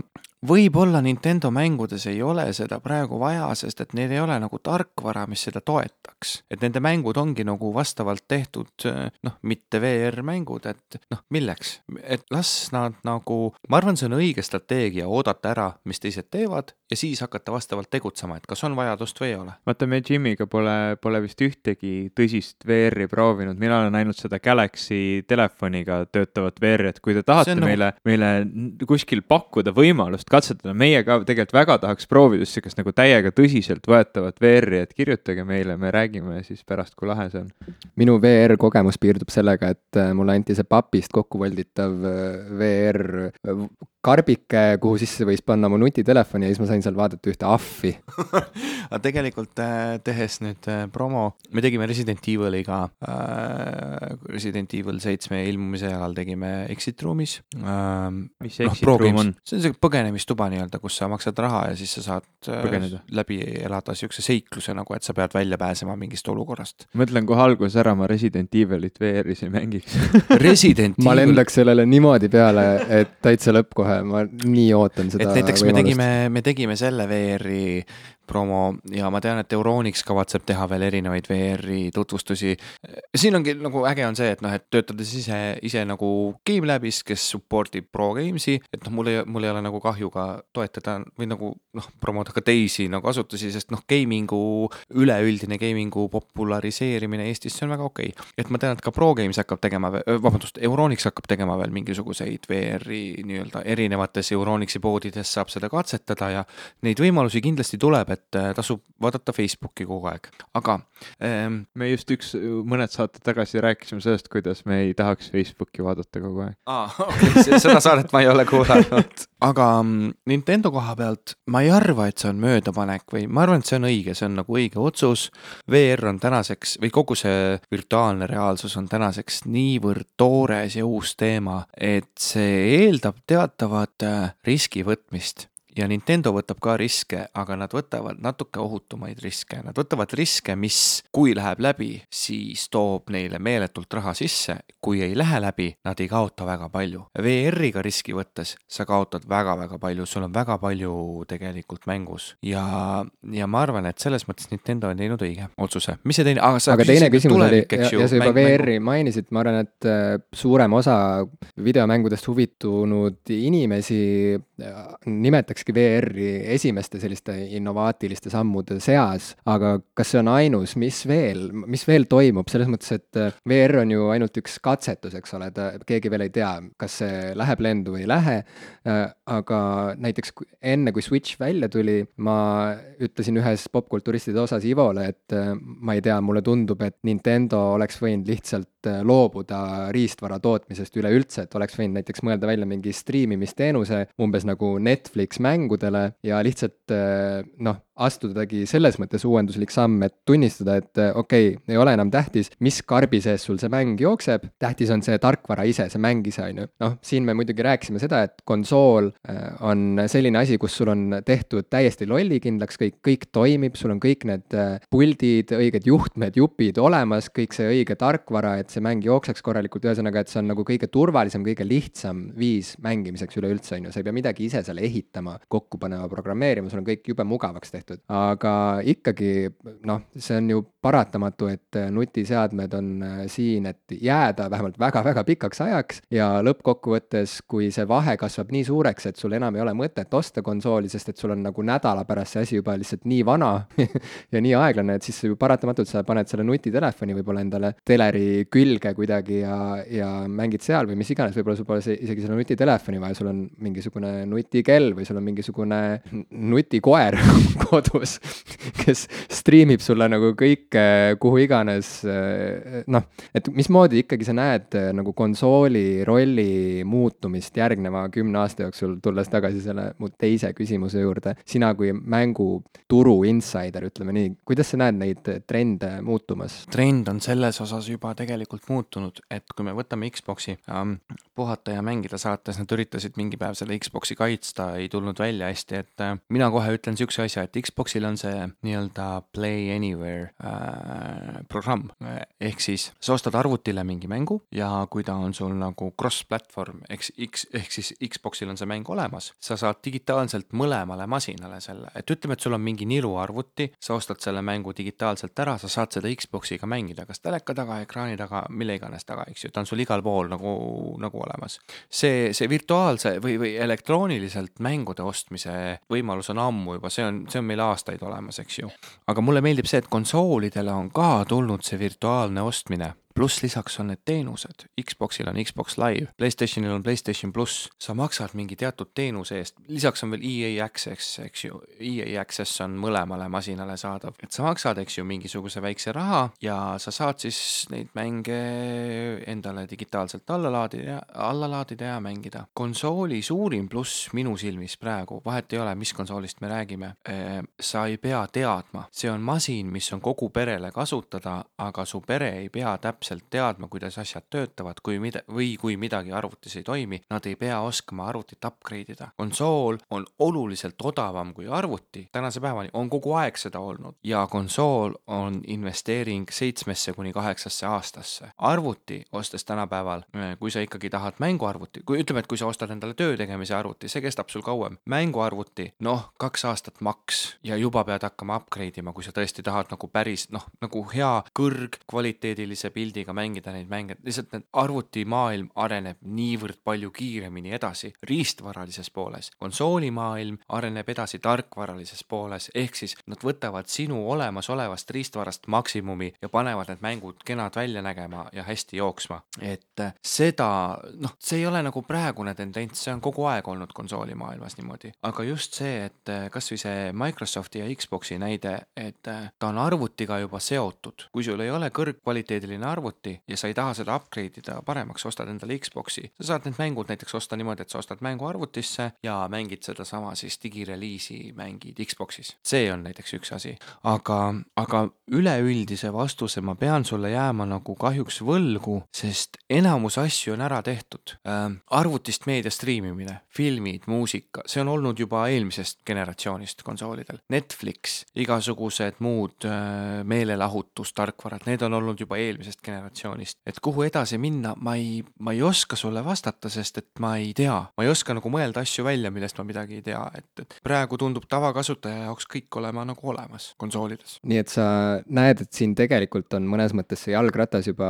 võib-olla Nintendo mängudes ei ole seda praegu vaja, sest et neil ei ole nagu tarkvara, mis seda toetaks. et nende mängud ongi nagu vastavalt tehtud noh, mitte VR-mängud, et noh, milleks, et las nad nagu, ma arvan, see on õige strateegia, oodata ära, mis teised teevad ja siis hakata vastavalt tegutsema, et kas on vajadust või ei ole. vaata, me Jimiga pole, pole vist ühtegi tõsist VR-i proovinud, mina olen näinud seda Galaxy telefoniga töötavat VR-i, et kui te tahate nagu... meile, meile kuskil pakkuda võimalust katsetada, meie ka tegelikult väga tahaks proovida sihukest nagu täiega tõsiseltvõetavat VR-i, et kirjutage meile, me räägime siis pärast, kui lahe see on. minu VR kogemus piirdub sellega, et äh, mulle anti see papist kokku volditav äh, VR äh, karbike, kuhu sisse võis panna mu nutitelefoni ja siis ma sain seal vaadata ühte ahvi aga tegelikult tehes nüüd promo, me tegime Resident Eviliga äh,, Resident Evil seitsme ilmumise ajal tegime Exit Room'is äh,. mis see no, Exit Room on? see on see põgenemistuba nii-öelda, kus sa maksad raha ja siis sa saad Põgeneda. läbi elada siukse seikluse nagu, et sa pead välja pääsema mingist olukorrast. mõtlen kohe alguses ära, ma Resident Evilit VR-is ei mängiks Resident Evil ma lendaks sellele niimoodi peale, et täitsa lõpp kohe ma nii ootan seda. et näiteks me tegime, me tegime selle VR-i promo ja ma tean, et Euronix kavatseb teha veel erinevaid VR-i tutvustusi. siin ongi nagu äge on see, et noh, et töötades ise, ise nagu GameLabis, kes support ib Pro Games'i, et noh, mul ei, mul ei ole nagu kahju ka toetada või nagu noh, promoda ka teisi nagu asutusi, sest noh, gaming'u, üleüldine gaming'u populariseerimine Eestis, see on väga okei okay.. et ma tean, et ka Pro Games hakkab tegema, vabandust, Euronix hakkab tegema veel mingisuguseid VR-i nii-öelda erinevates Euronixi poodides saab seda katsetada ja neid võimalusi kindlasti tuleb, et äh, tasub vaadata Facebooki kogu aeg, aga ähm,. me just üks, mõned saated tagasi rääkisime sellest, kuidas me ei tahaks Facebooki vaadata kogu aeg. aa, okei okay,, seda saadet ma ei ole kuulanud. aga mm, Nintendo koha pealt ma ei arva, et see on möödapanek või ma arvan, et see on õige, see on nagu õige otsus. VR on tänaseks või kogu see virtuaalne reaalsus on tänaseks niivõrd toores ja uus teema, et see eeldab teatavat äh, riski võtmist ja Nintendo võtab ka riske, aga nad võtavad natuke ohutumaid riske, nad võtavad riske, mis, kui läheb läbi, siis toob neile meeletult raha sisse, kui ei lähe läbi, nad ei kaota väga palju. VR-iga riski võttes sa kaotad väga-väga palju, sul on väga palju tegelikult mängus. Ja, ja ma arvan, et selles mõttes Nintendo on teinud õige otsuse. mis see teine, aga sa aga teine küsimus tulevik, oli, ja, ja sa juba VR-i mainisid, ma arvan, et äh, suurem osa videomängudest huvitunud inimesi äh, nimetaks olekski VR-i esimeste selliste innovaatiliste sammude seas, aga kas see on ainus, mis veel, mis veel toimub, selles mõttes, et äh, VR on ju ainult üks katsetus, eks ole, ta, keegi veel ei tea, kas see läheb lendu või ei lähe, äh, aga näiteks enne, kui Switch välja tuli, ma ütlesin ühes popkulturistide osas Ivole, et äh, ma ei tea, mulle tundub, et Nintendo oleks võinud lihtsalt loobuda riistvara tootmisest üleüldse, et oleks võinud näiteks mõelda välja mingi striimimisteenuse, umbes nagu Netflix mäng, mängudele ja lihtsalt eh, noh, astudagi selles mõttes uuenduslik samm, et tunnistada, et eh, okei okay,, ei ole enam tähtis, mis karbi sees sul see mäng jookseb, tähtis on see tarkvara ise, see mäng ise, on ju. noh, siin me muidugi rääkisime seda, et konsool eh, on selline asi, kus sul on tehtud täiesti lollikindlaks kõik, kõik toimib, sul on kõik need puldid, õiged juhtmed, jupid olemas, kõik see õige tarkvara, et see mäng jookseks korralikult, ühesõnaga, et see on nagu kõige turvalisem, kõige lihtsam viis mängimiseks üleüldse, on ju, sa ei pea midagi ise seal ehitama kokku panema, programmeerima, sul on kõik jube mugavaks tehtud. Aga ikkagi noh, see on ju paratamatu, et nutiseadmed on äh, siin, et jääda vähemalt väga-väga pikaks ajaks ja lõppkokkuvõttes, kui see vahe kasvab nii suureks, et sul enam ei ole mõtet osta konsooli, sest et sul on nagu nädala pärast see asi juba lihtsalt nii vana ja nii aeglane, et siis ju paratamatult sa paned selle nutitelefoni võib-olla endale teleri külge kuidagi ja, ja mängid seal või mis iganes, võib-olla sul pole isegi seda nutitelefoni vaja, sul on mingisugune nutikell või sul on mingi mingisugune nutikoer kodus, kes striimib sulle nagu kõike, kuhu iganes, noh, et mismoodi ikkagi sa näed nagu konsooli rolli muutumist järgneva kümne aasta jooksul, tulles tagasi selle mu teise küsimuse juurde, sina kui mänguturu insider, ütleme nii, kuidas sa näed neid trende muutumas? trend on selles osas juba tegelikult muutunud, et kui me võtame Xbox'i ähm, puhata ja mängida saates, nad üritasid mingi päev selle Xbox'i kaitsta, ei tulnud välja hästi, et äh, mina kohe ütlen niisuguse asja, et Xboxil on see nii-öelda play anywhere äh, programm. ehk siis sa ostad arvutile mingi mängu ja kui ta on sul nagu cross-platvorm, eks X, ehk siis Xboxil on see mäng olemas, sa saad digitaalselt mõlemale masinale selle, et ütleme, et sul on mingi niruarvuti, sa ostad selle mängu digitaalselt ära, sa saad seda Xboxiga mängida, kas teleka taga, ekraani taga, mille iganes taga, eks ju, ta on sul igal pool nagu, nagu olemas. see, see virtuaalse või, või elektrooniliselt mängude ostmise võimalus on ammu juba, see on, see on meil aastaid olemas, eks ju. aga mulle meeldib see, et konsoolidele on ka tulnud see virtuaalne ostmine pluss lisaks on need teenused, Xboxil on Xbox Live, Playstationil on Playstation pluss, sa maksad mingi teatud teenuse eest, lisaks on veel EA Access, eks ju, EA Access on mõlemale masinale saadav, et sa maksad, eks ju, mingisuguse väikse raha ja sa saad siis neid mänge endale digitaalselt alla laadida, alla laadida ja mängida. konsooli suurim pluss minu silmis praegu, vahet ei ole, mis konsoolist me räägime, eh, sa ei pea teadma, see on masin, mis on kogu perele kasutada, aga su pere ei pea täpselt täpselt teadma, kuidas asjad töötavad, kui mida, või kui midagi arvutis ei toimi, nad ei pea oskama arvutit upgrade ida. konsool on oluliselt odavam kui arvuti, tänase päevani on kogu aeg seda olnud ja konsool on investeering seitsmesse kuni kaheksasse aastasse. arvuti, ostes tänapäeval, kui sa ikkagi tahad mänguarvuti, kui ütleme, et kui sa ostad endale töö tegemise arvuti, see kestab sul kauem. mänguarvuti, noh, kaks aastat maks ja juba pead hakkama upgrade ima, kui sa tõesti tahad nagu päris noh, nagu hea kõrgkvaliteedilise pildi pildiga mängida neid mänge, lihtsalt need arvutimaailm areneb niivõrd palju kiiremini edasi riistvaralises pooles. konsoolimaailm areneb edasi tarkvaralises pooles, ehk siis nad võtavad sinu olemasolevast riistvarast maksimumi ja panevad need mängud kenad välja nägema ja hästi jooksma. et seda, noh, see ei ole nagu praegune tendents, see on kogu aeg olnud konsoolimaailmas niimoodi, aga just see, et kasvõi see Microsofti ja Xbox'i näide, et ta on arvutiga juba seotud, kui sul ei ole kõrgkvaliteediline arvuti ja sa ei taha seda upgrade ida paremaks, ostad endale Xbox'i. sa saad need mängud näiteks osta niimoodi, et sa ostad mängu arvutisse ja mängid sedasama siis digireliisi mängid Xbox'is. see on näiteks üks asi, aga, aga üleüldise vastuse ma pean sulle jääma nagu kahjuks võlgu, sest enamus asju on ära tehtud äh,. arvutist meedia striimimine, filmid, muusika, see on olnud juba eelmisest generatsioonist konsoolidel. Netflix, igasugused muud äh, meelelahutustarkvarad, need on olnud juba eelmisest generatsioonist. Et kuhu edasi minna, ma ei, ma ei oska sulle vastata, sest et ma ei tea. ma ei oska nagu mõelda asju välja, millest ma midagi ei tea, et, et praegu tundub tavakasutaja jaoks kõik olema nagu olemas konsoolides. nii et sa näed, et siin tegelikult on mõnes mõttes see jalgratas juba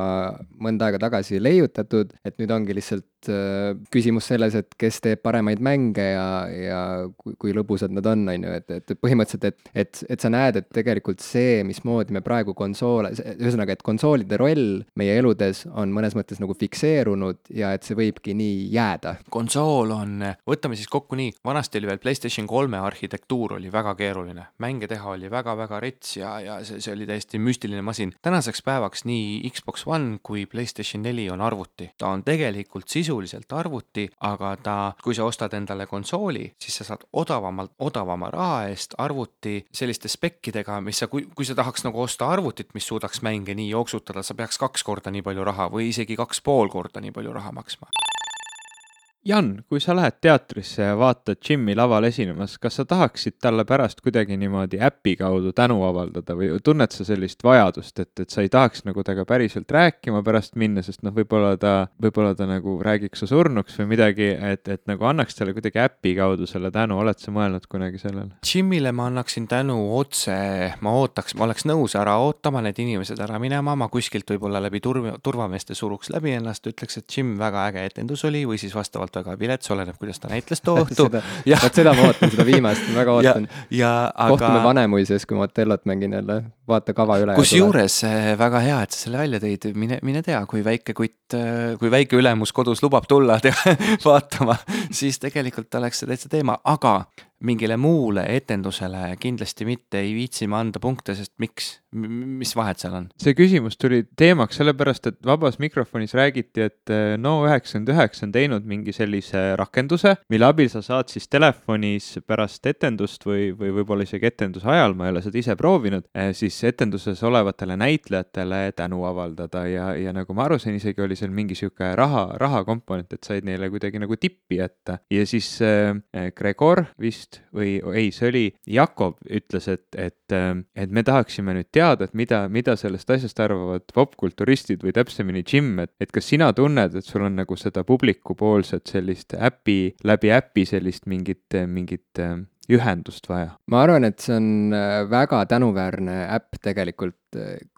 mõnda aega tagasi leiutatud, et nüüd ongi lihtsalt äh, küsimus selles, et kes teeb paremaid mänge ja, ja kui, kui lõbusad nad on, on ju, et, et põhimõtteliselt, et, et, et sa näed, et tegelikult see, mismoodi me praegu konsoole, ühesõnaga, et konsoolide roll roll meie eludes on mõnes mõttes nagu fikseerunud ja et see võibki nii jääda. konsool on, võtame siis kokku nii, vanasti oli veel PlayStation kolme arhitektuur oli väga keeruline, mänge teha oli väga-väga rets ja, ja see, see oli täiesti müstiline masin. tänaseks päevaks nii Xbox One kui PlayStation neli on arvuti, ta on tegelikult sisuliselt arvuti, aga ta, kui sa ostad endale konsooli, siis sa saad odavamalt, odavama raha eest arvuti selliste spekkidega, mis sa, kui, kui sa tahaks nagu osta arvutit, mis suudaks mänge nii jooksutada, sa peaks kaks korda nii palju raha või isegi kaks pool korda nii palju raha maksma Jan, kui sa lähed teatrisse ja vaatad Jimmy laval esinemas, kas sa tahaksid talle pärast kuidagi niimoodi äpi kaudu tänu avaldada või tunned sa sellist vajadust, et, et sa ei tahaks nagu temaga päriselt rääkima pärast minna, sest noh, võib-olla ta, võib-olla ta nagu räägiks su surnuks või midagi, et, et nagu annaks talle kuidagi äpi kaudu selle tänu, oled sa mõelnud kunagi sellele? Jimmyle ma annaksin tänu otse, ma ootaks, ma oleks nõus ära ootama need inimesed ära minema, ma kuskilt võib-olla läbi turv-, turvameeste suruks läbi ennast, ütleks, et Jim, väga äge etendus oli või siis vastavalt väga vilets, oleneb, kuidas ta näitles too õhtu. vot seda ma ootan, seda viimast ma väga ootan. Aga... kohtume Vanemuises, kui ma Otellot mängin jälle, vaata kava üle. kusjuures eh, väga hea, et sa selle välja tõid, mine, mine tea, kui väike kutt, eh, kui väike ülemus kodus lubab tulla vaatama, siis tegelikult oleks see täitsa teema, aga mingile muule etendusele kindlasti mitte ei viitsi ma anda punkte, sest miks, mis vahet seal on? see küsimus tuli teemaks sellepärast, et vabas mikrofonis räägiti, et eh, No99 on teinud mingi sellise rakenduse, mille abil sa saad siis telefonis pärast etendust või, või võib-olla isegi etenduse ajal, ma ei ole seda ise proovinud, eh, siis etenduses olevatele näitlejatele tänu avaldada. Ja, ja nagu ma aru sain, isegi oli seal mingi sihuke raha, rahakomponent, et said neile kuidagi nagu tippi jätta. Ja siis äh, Gregor vist või ei, see oli Jakob ütles, et, et, äh, et me tahaksime nüüd teada, et mida, mida sellest asjast arvavad popkulturistid või täpsemini Jim, et, et kas sina tunned, et sul on nagu seda publikupoolset sellist äpi, läbi äpi sellist mingit, mingit äh, ühendust vaja? ma arvan, et see on väga tänuväärne äpp tegelikult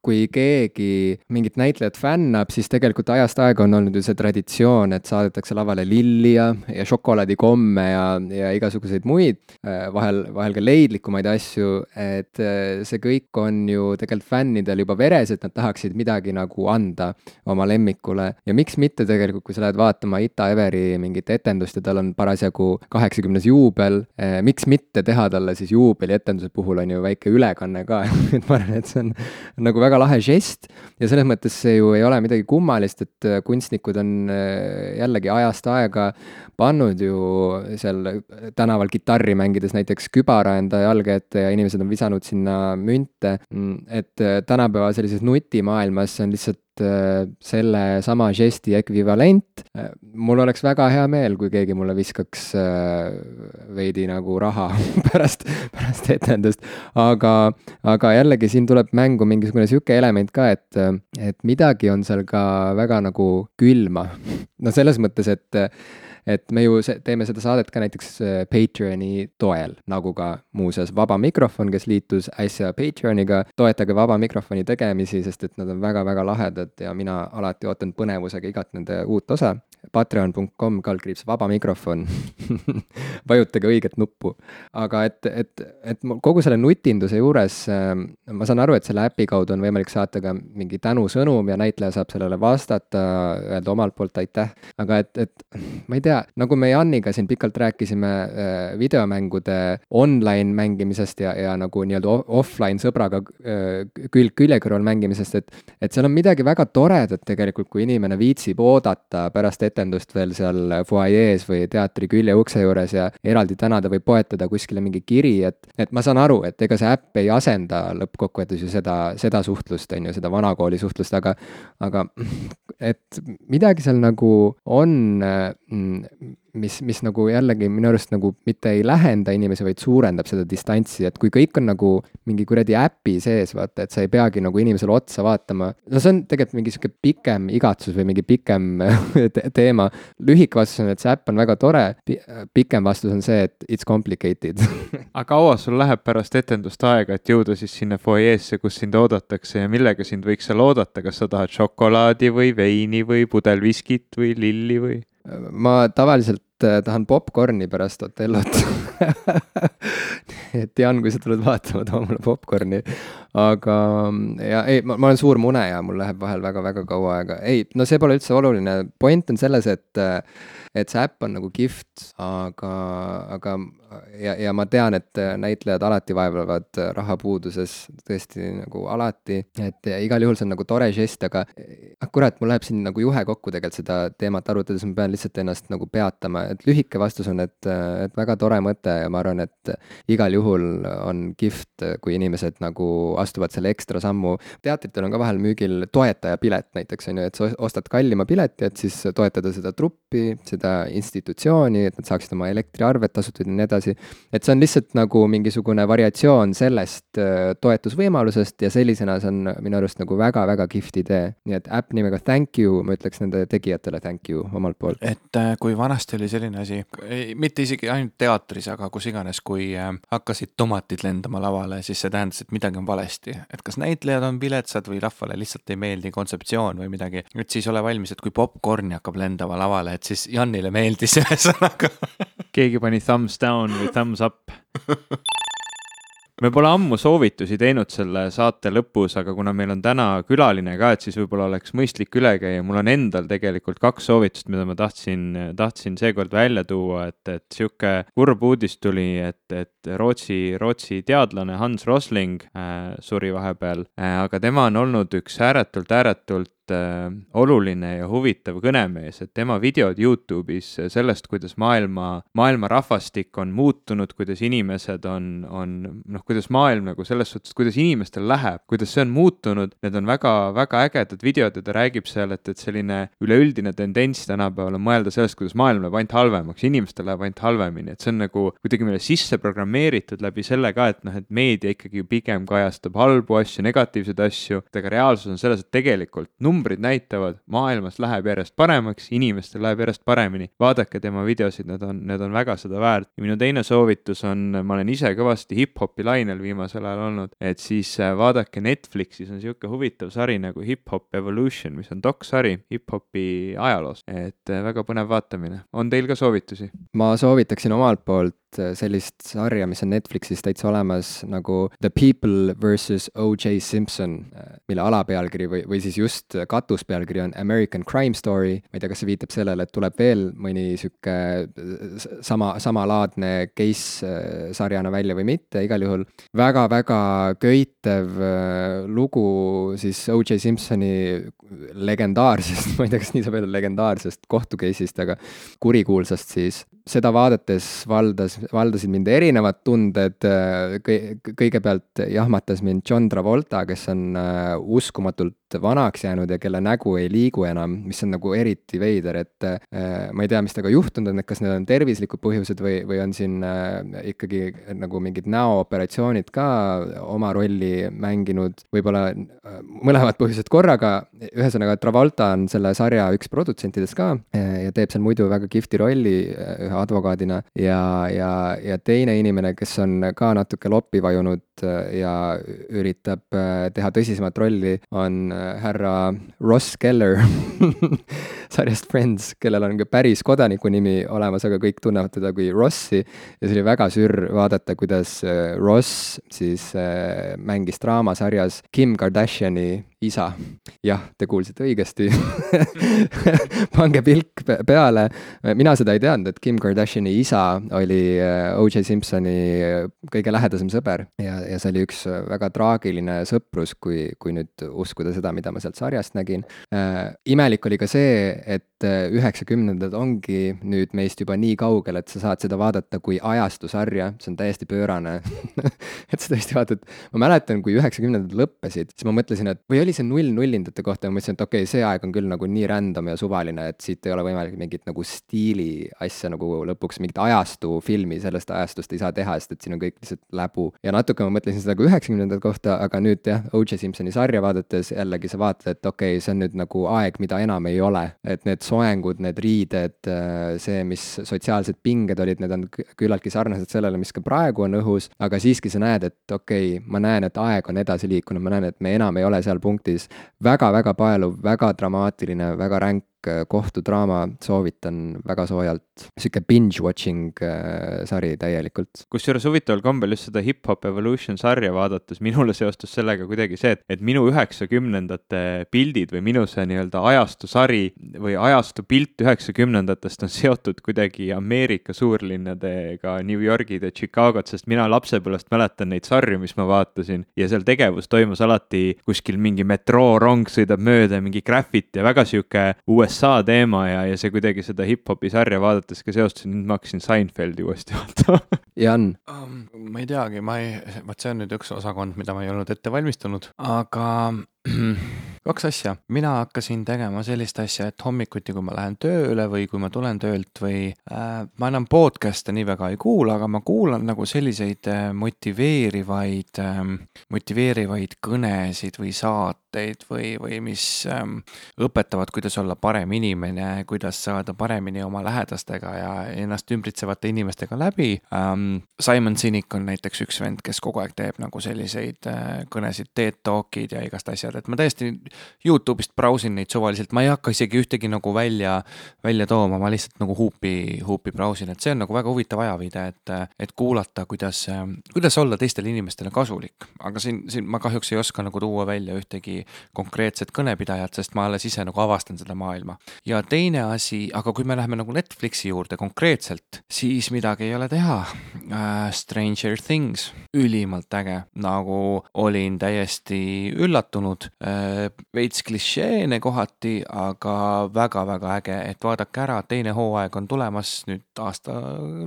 kui keegi mingit näitlejat fännab, siis tegelikult ajast aega on olnud ju see traditsioon, et saadetakse lavale lilli ja, ja šokolaadikomme ja, ja igasuguseid muid, äh, vahel, vahel ka leidlikumaid asju, et äh, see kõik on ju tegelikult fännidel juba veres, et nad tahaksid midagi nagu anda oma lemmikule. Ja miks mitte tegelikult, kui sa lähed vaatama Ita Everi mingit etendust ja tal on parasjagu kaheksakümnes juubel, miks mitte teha talle siis juubelietenduse puhul on ju väike ülekanne ka. Et ma arvan, et see on nagu väga lahe žest ja selles mõttes see ju ei ole midagi kummalist, et äh, kunstnikud on äh, jällegi ajast aega pannud ju seal tänaval kitarri mängides näiteks kübara enda jalge ette ja inimesed on visanud sinna münte. Mm, et äh, tänapäeva sellises nutimaailmas on lihtsalt sellesama žesti ekvivalent. mul oleks väga hea meel, kui keegi mulle viskaks veidi nagu raha pärast, pärast etendust, aga, aga jällegi siin tuleb mängu mingisugune sihuke element ka, et, et midagi on seal ka väga nagu külma. no selles mõttes, et et me ju teeme seda saadet ka näiteks äh, Patreoni toel, nagu ka muuseas Vaba Mikrofon, kes liitus äsja Patreoniga. toetage Vaba Mikrofoni tegemisi, sest et nad on väga-väga lahedad ja mina alati ootan põnevusega igat nende uut osa patreon.com kaldkriips vaba mikrofon vajutage õiget nuppu. aga et, et, et kogu selle nutinduse juures äh, ma saan aru, et selle äpi kaudu on võimalik saata ka mingi tänusõnum ja näitleja saab sellele vastata, öelda omalt poolt aitäh. aga et, et ma ei tea, nagu me Janiga siin pikalt rääkisime äh, videomängude online mängimisest ja, ja nagu nii-öelda offline sõbraga äh, külg külje kõrval mängimisest, et, et seal on midagi väga toredat tegelikult, kui inimene viitsib oodata pärast etendust veel seal fuajees või teatri küljeukse juures ja eraldi tänada või poetada kuskile mingi kiri, et, et ma saan aru, et ega see äpp ei asenda lõppkokkuvõttes ju seda, seda suhtlust, on ju, seda vanakooli suhtlust, aga, aga et midagi seal nagu on mm, mis, mis nagu jällegi minu arust nagu mitte ei lähenda inimesi, vaid suurendab seda distantsi, et kui kõik on nagu mingi kuradi äpi sees, vaata, et sa ei peagi nagu inimesele otsa vaatama. no see on tegelikult mingi sihuke pikem igatsus või mingi pikem te teema. lühike vastus on, et see äpp on väga tore, pikem vastus on see, et it's complicated aga kaua sul läheb pärast etendust aega, et jõuda siis sinna fuajeesse, kus sind oodatakse ja millega sind võiks seal oodata, kas sa tahad šokolaadi või veini või pudel viskit või lilli või? Ma tavaliselt äh, tahan popkorni pärast Otellot et Jan, kui sa tuled vaatama, too mulle popkorni. Aga ja ei, ma, olen suur muneja, mul läheb vahel väga-väga kaua aega, ei, no see pole üldse oluline, point on selles, et et see äpp on nagu kihvt, aga, aga ja, ja ma tean, et näitlejad alati vaevlevad rahapuuduses, tõesti nagu alati, et igal juhul see on nagu tore žest, aga ah kurat, mul läheb siin nagu juhe kokku tegelikult seda teemat arutades, ma pean lihtsalt ennast nagu peatama, et lühike vastus on, et, et väga tore mõte ja ma arvan, et igal juhul on kihvt, kui inimesed nagu astuvad selle ekstra sammu. teatritel on ka vahel müügil toetajapilet näiteks on ju, et sa ostad kallima pileti, et siis toetada seda truppi, seda seda institutsiooni, et nad saaksid oma elektriarved tasutud ja nii edasi. et see on lihtsalt nagu mingisugune variatsioon sellest äh, toetusvõimalusest ja sellisena see on minu arust nagu väga-väga kihvt idee. nii et äpp nimega Thank you, ma ütleks nende tegijatele thank you omalt poolt. et äh, kui vanasti oli selline asi, mitte isegi ainult teatris, aga kus iganes, kui äh, hakkasid tomatid lendama lavale, siis see tähendas, et midagi on valesti. Et kas näitlejad on viletsad või rahvale lihtsalt ei meeldi kontseptsioon või midagi, et siis ole valmis, et kui popkorni hakkab lendama lavale, et siis Jan Janile meeldis ühesõnaga. Keegi pani thumbs down või thumbs up me pole ammu soovitusi teinud selle saate lõpus, aga kuna meil on täna külaline ka, et siis võib-olla oleks mõistlik üle käia. mul on endal tegelikult kaks soovitust, mida ma tahtsin, tahtsin seekord välja tuua, et, et sihuke kurb uudis tuli, et, et Rootsi, Rootsi teadlane Hans Rosling äh, suri vahepeal äh,, aga tema on olnud üks ääretult, ääretult oluline ja huvitav kõnemees, et tema videod Youtube'is sellest, kuidas maailma, maailma rahvastik on muutunud, kuidas inimesed on, on noh, kuidas maailm nagu selles suhtes, kuidas inimestel läheb, kuidas see on muutunud, need on väga-väga ägedad videod ja ta räägib seal, et, et selline üleüldine tendents tänapäeval on mõelda sellest, kuidas maailm läheb ainult halvemaks, inimestel läheb ainult halvemini, et see on nagu kuidagi meile sisse programmeeritud läbi selle ka, et noh, et meedia ikkagi pigem kajastab halbu asju, negatiivseid asju, aga reaalsus on selles, et tegelikult numbrid näitavad, maailmas läheb järjest paremaks, inimestel läheb järjest paremini. vaadake tema videosid, need on, need on väga seda väärt. ja minu teine soovitus on, ma olen ise kõvasti hip-hopi lainel viimasel ajal olnud, et siis äh, vaadake Netflixis on niisugune huvitav sari nagu Hip Hop Evolution, mis on doksari hip-hopi ajaloost, et äh, väga põnev vaatamine. on teil ka soovitusi? ma soovitaksin omalt poolt sellist sarja, mis on Netflixis täitsa olemas nagu The People versus O.J. Simpson, äh, mille alapealkiri või, või siis just katuspealkiri on American Crime Story. ma ei tea, kas see viitab sellele, et tuleb veel mõni sihuke äh, sama, samalaadne case sarjana välja või mitte, igal juhul väga-väga köitev lugu siis O.J. Simpsoni legendaarsest, ma ei tea, kas nii saab öelda, legendaarsest kohtu case'ist, aga kurikuulsast siis seda vaadates valdas, valdasid mind erinevad tunded, kõigepealt jahmatas mind John Travolta, kes on äh, uskumatult vanaks jäänud ja kelle nägu ei liigu enam, mis on nagu eriti veider, et äh, ma ei tea, mis temaga juhtunud on, et kas need on tervislikud põhjused või, või on siin äh, ikkagi nagu mingid näooperatsioonid ka oma rolli mänginud, võib-olla äh, mõlemad põhjused korraga, ühesõnaga Travolta on selle sarja üks produtsentidest ka ja teeb seal muidu väga kihvti rolli ühe advokaadina. Ja, ja, ja teine inimene, kes on ka natuke loppi vajunud ja üritab teha tõsisemat rolli, on härra Ross Keller sarjast Friends, kellel on ka päris kodaniku nimi olemas, aga kõik tunnevad teda kui Rossi. ja see oli väga sürr vaadata, kuidas äh, Ross siis äh, mängis draamasarjas Kim Kardashiani isa. jah, te kuulsite õigesti pange pilk peale, mina seda ei teadnud, et Kim Kardashiani isa oli äh, O.J. Simpsoni kõige lähedasem sõber ja, ja see oli üks väga traagiline sõprus, kui, kui nüüd uskuda seda, mida ma sealt sarjast nägin äh,. imelik oli ka see, et äh, üheksakümnendad ongi nüüd meist juba nii kaugel, et sa saad seda vaadata kui ajastusarja, see on täiesti pöörane et sa tõesti vaatad, ma mäletan, kui üheksakümnendad lõppesid, siis ma mõtlesin, et või oli see null nullindate kohta, ma mõtlesin, et okei okay,, see aeg on küll nagu nii random ja suvaline, et siit ei ole võimalik mingit nagu stiili asja nagu lõpuks mingit ajastu filmi sellest ajastust ei saa teha, sest et siin on kõik lihtsalt läbu. ja natuke ma mõtlesin seda ka üheksakümnendate kohta, aga nüüd jah, O.J. Simpsoni sarja vaadates jällegi sa vaatad, et okei okay,, see on nüüd nagu aeg, mida enam ei ole. et need soengud, need riided, see, mis sotsiaalsed pinged olid, need on küllaltki sarnased sellele, mis ka praegu on õhus, aga siiski sa näed, et okei okay,, ma näen, et aeg on edasi liikunud, ma näen, et me enam ei ole seal punktis väga,. väga-väga paeluv, väga dramaatiline, väga ränk kohtudraama, soovitan väga soojalt. sihuke binge watching äh, sari täielikult. kusjuures huvitaval kombel just seda Hip Hop Evolution sarja vaadates minule seostus sellega kuidagi see, et, et minu üheksakümnendate pildid või minu see nii-öelda ajastusari või ajastu pilt üheksakümnendatest on seotud kuidagi Ameerika suurlinnadega, New Yorgid ja Chicagod, sest mina lapsepõlvest mäletan neid sarju, mis ma vaatasin ja seal tegevus toimus alati kuskil mingi metroorong sõidab mööda, mingi graffiti ja väga sihuke USA USA teema ja, ja see kuidagi seda hip-hopi sarja vaadates ka seostus, nüüd ma hakkasin Seinfeldi uuesti vaatama Jan um,? ma ei teagi, ma ei, vot see on nüüd üks osakond, mida ma ei olnud ette valmistunud, aga kaks asja, mina hakkasin tegema sellist asja, et hommikuti, kui ma lähen tööle või kui ma tulen töölt või äh, ma enam podcast'e nii väga ei kuula, aga ma kuulan nagu selliseid äh, motiveerivaid äh,, motiveerivaid kõnesid või saateid või, või mis äh, õpetavad, kuidas olla parem inimene, kuidas saada paremini oma lähedastega ja ennast ümbritsevate inimestega läbi ähm,. Simon Sinek on näiteks üks vend, kes kogu aeg teeb nagu selliseid äh, kõnesid, TED Talk'id ja igast asjad, et ma täiesti Youtube'ist brausin neid suvaliselt, ma ei hakka isegi ühtegi nagu välja, välja tooma, ma lihtsalt nagu huupi, huupi brausin, et see on nagu väga huvitav ajaviide, et, et kuulata, kuidas, kuidas olla teistele inimestele kasulik. aga siin, siin ma kahjuks ei oska nagu tuua välja ühtegi konkreetset kõnepidajat, sest ma alles ise nagu avastan seda maailma. ja teine asi, aga kui me läheme nagu Netflixi juurde konkreetselt, siis midagi ei ole teha uh,. Stranger Things, ülimalt äge, nagu olin täiesti üllatunud uh,, veits klišeene kohati, aga väga-väga äge, et vaadake ära, teine hooaeg on tulemas nüüd aasta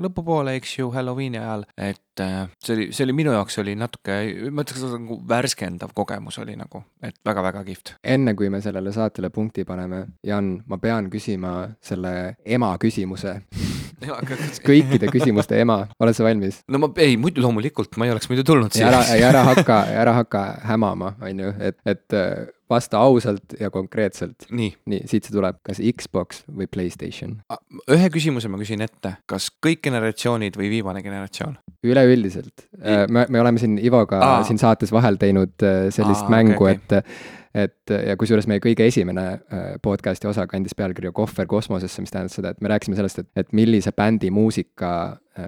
lõpupoole, eks ju, Halloweeni ajal, et äh, see oli, see oli minu jaoks oli natuke, ma ütleks nagu värskendav kogemus oli nagu, et väga-väga kihvt. enne kui me sellele saatele punkti paneme, Jan, ma pean küsima selle ema küsimuse kõikide küsimuste ema, oled sa valmis? no ma, ei muidu loomulikult, ma ei oleks muidu tulnud siia. ära, ära hakka, ära hakka hämama, on ju, et, et vasta ausalt ja konkreetselt. nii, nii, siit see tuleb, kas Xbox või Playstation? ühe küsimuse ma küsin ette, kas kõik generatsioonid või viimane generatsioon? üleüldiselt, äh, me, me oleme siin Ivoga Aa. siin saates vahel teinud äh, sellist Aa, mängu okay,, okay. et et ja kusjuures meie kõige esimene äh, podcast'i osa kandis pealkirja Kohver kosmosesse, mis tähendas seda, et me rääkisime sellest, et, et millise bändi muusika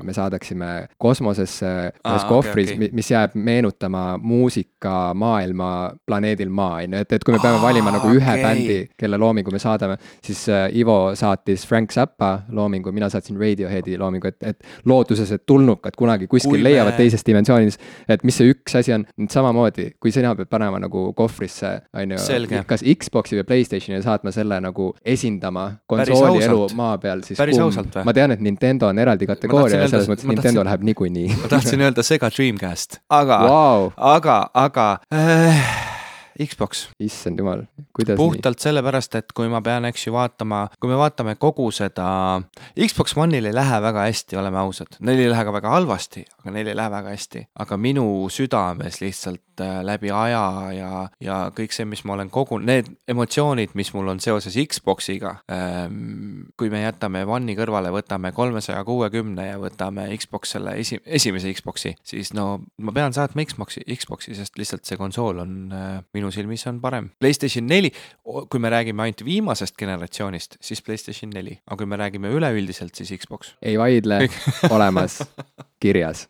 me saadaksime kosmosesse ühes kohvris okay,, okay. mis jääb meenutama muusikamaailma planeedil Maa, on ju, et, et kui me peame Aa, valima nagu ühe okay. bändi, kelle loomingu me saadame, siis äh, Ivo saatis Frank Zappa loomingu, mina saatsin Radioheadi loomingu, et, et lootuses, et tulnukad kunagi kuskil kui leiavad me... teises dimensioonis, et mis see üks asi on, samamoodi, kui sina pead panema nagu kohvrisse, on ju, kas Xbox'i või Playstationi ja saatma selle nagu esindama konsooli elu maa peal, siis Päris kumb, ma tean, et Nintendo on eraldi kategooria ja selles mõttes Nintendo tahtsin, läheb niikuinii. ma tahtsin öelda Sega Dreamcast, aga wow., aga, aga äh, Xbox. issand jumal, kuidas puhtalt nii? sellepärast, et kui ma pean, eks ju, vaatama, kui me vaatame kogu seda, Xbox One'il ei lähe väga hästi, oleme ausad, neil ei lähe ka väga halvasti, aga neil ei lähe väga hästi, aga minu südames lihtsalt äh, läbi aja ja, ja kõik see, mis ma olen kogunud, need emotsioonid, mis mul on seoses Xbox'iga ähm,. kui me jätame One'i kõrvale, võtame kolmesaja kuuekümne ja võtame Xbox selle esi-, esimese Xbox'i, siis no ma pean saatma Xbox'i, Xbox'i, sest lihtsalt see konsool on äh, minu silmis on parem. PlayStation neli, kui me räägime ainult viimasest generatsioonist, siis PlayStation neli, aga kui me räägime üleüldiselt, siis Xbox. ei vaidle olemas, kirjas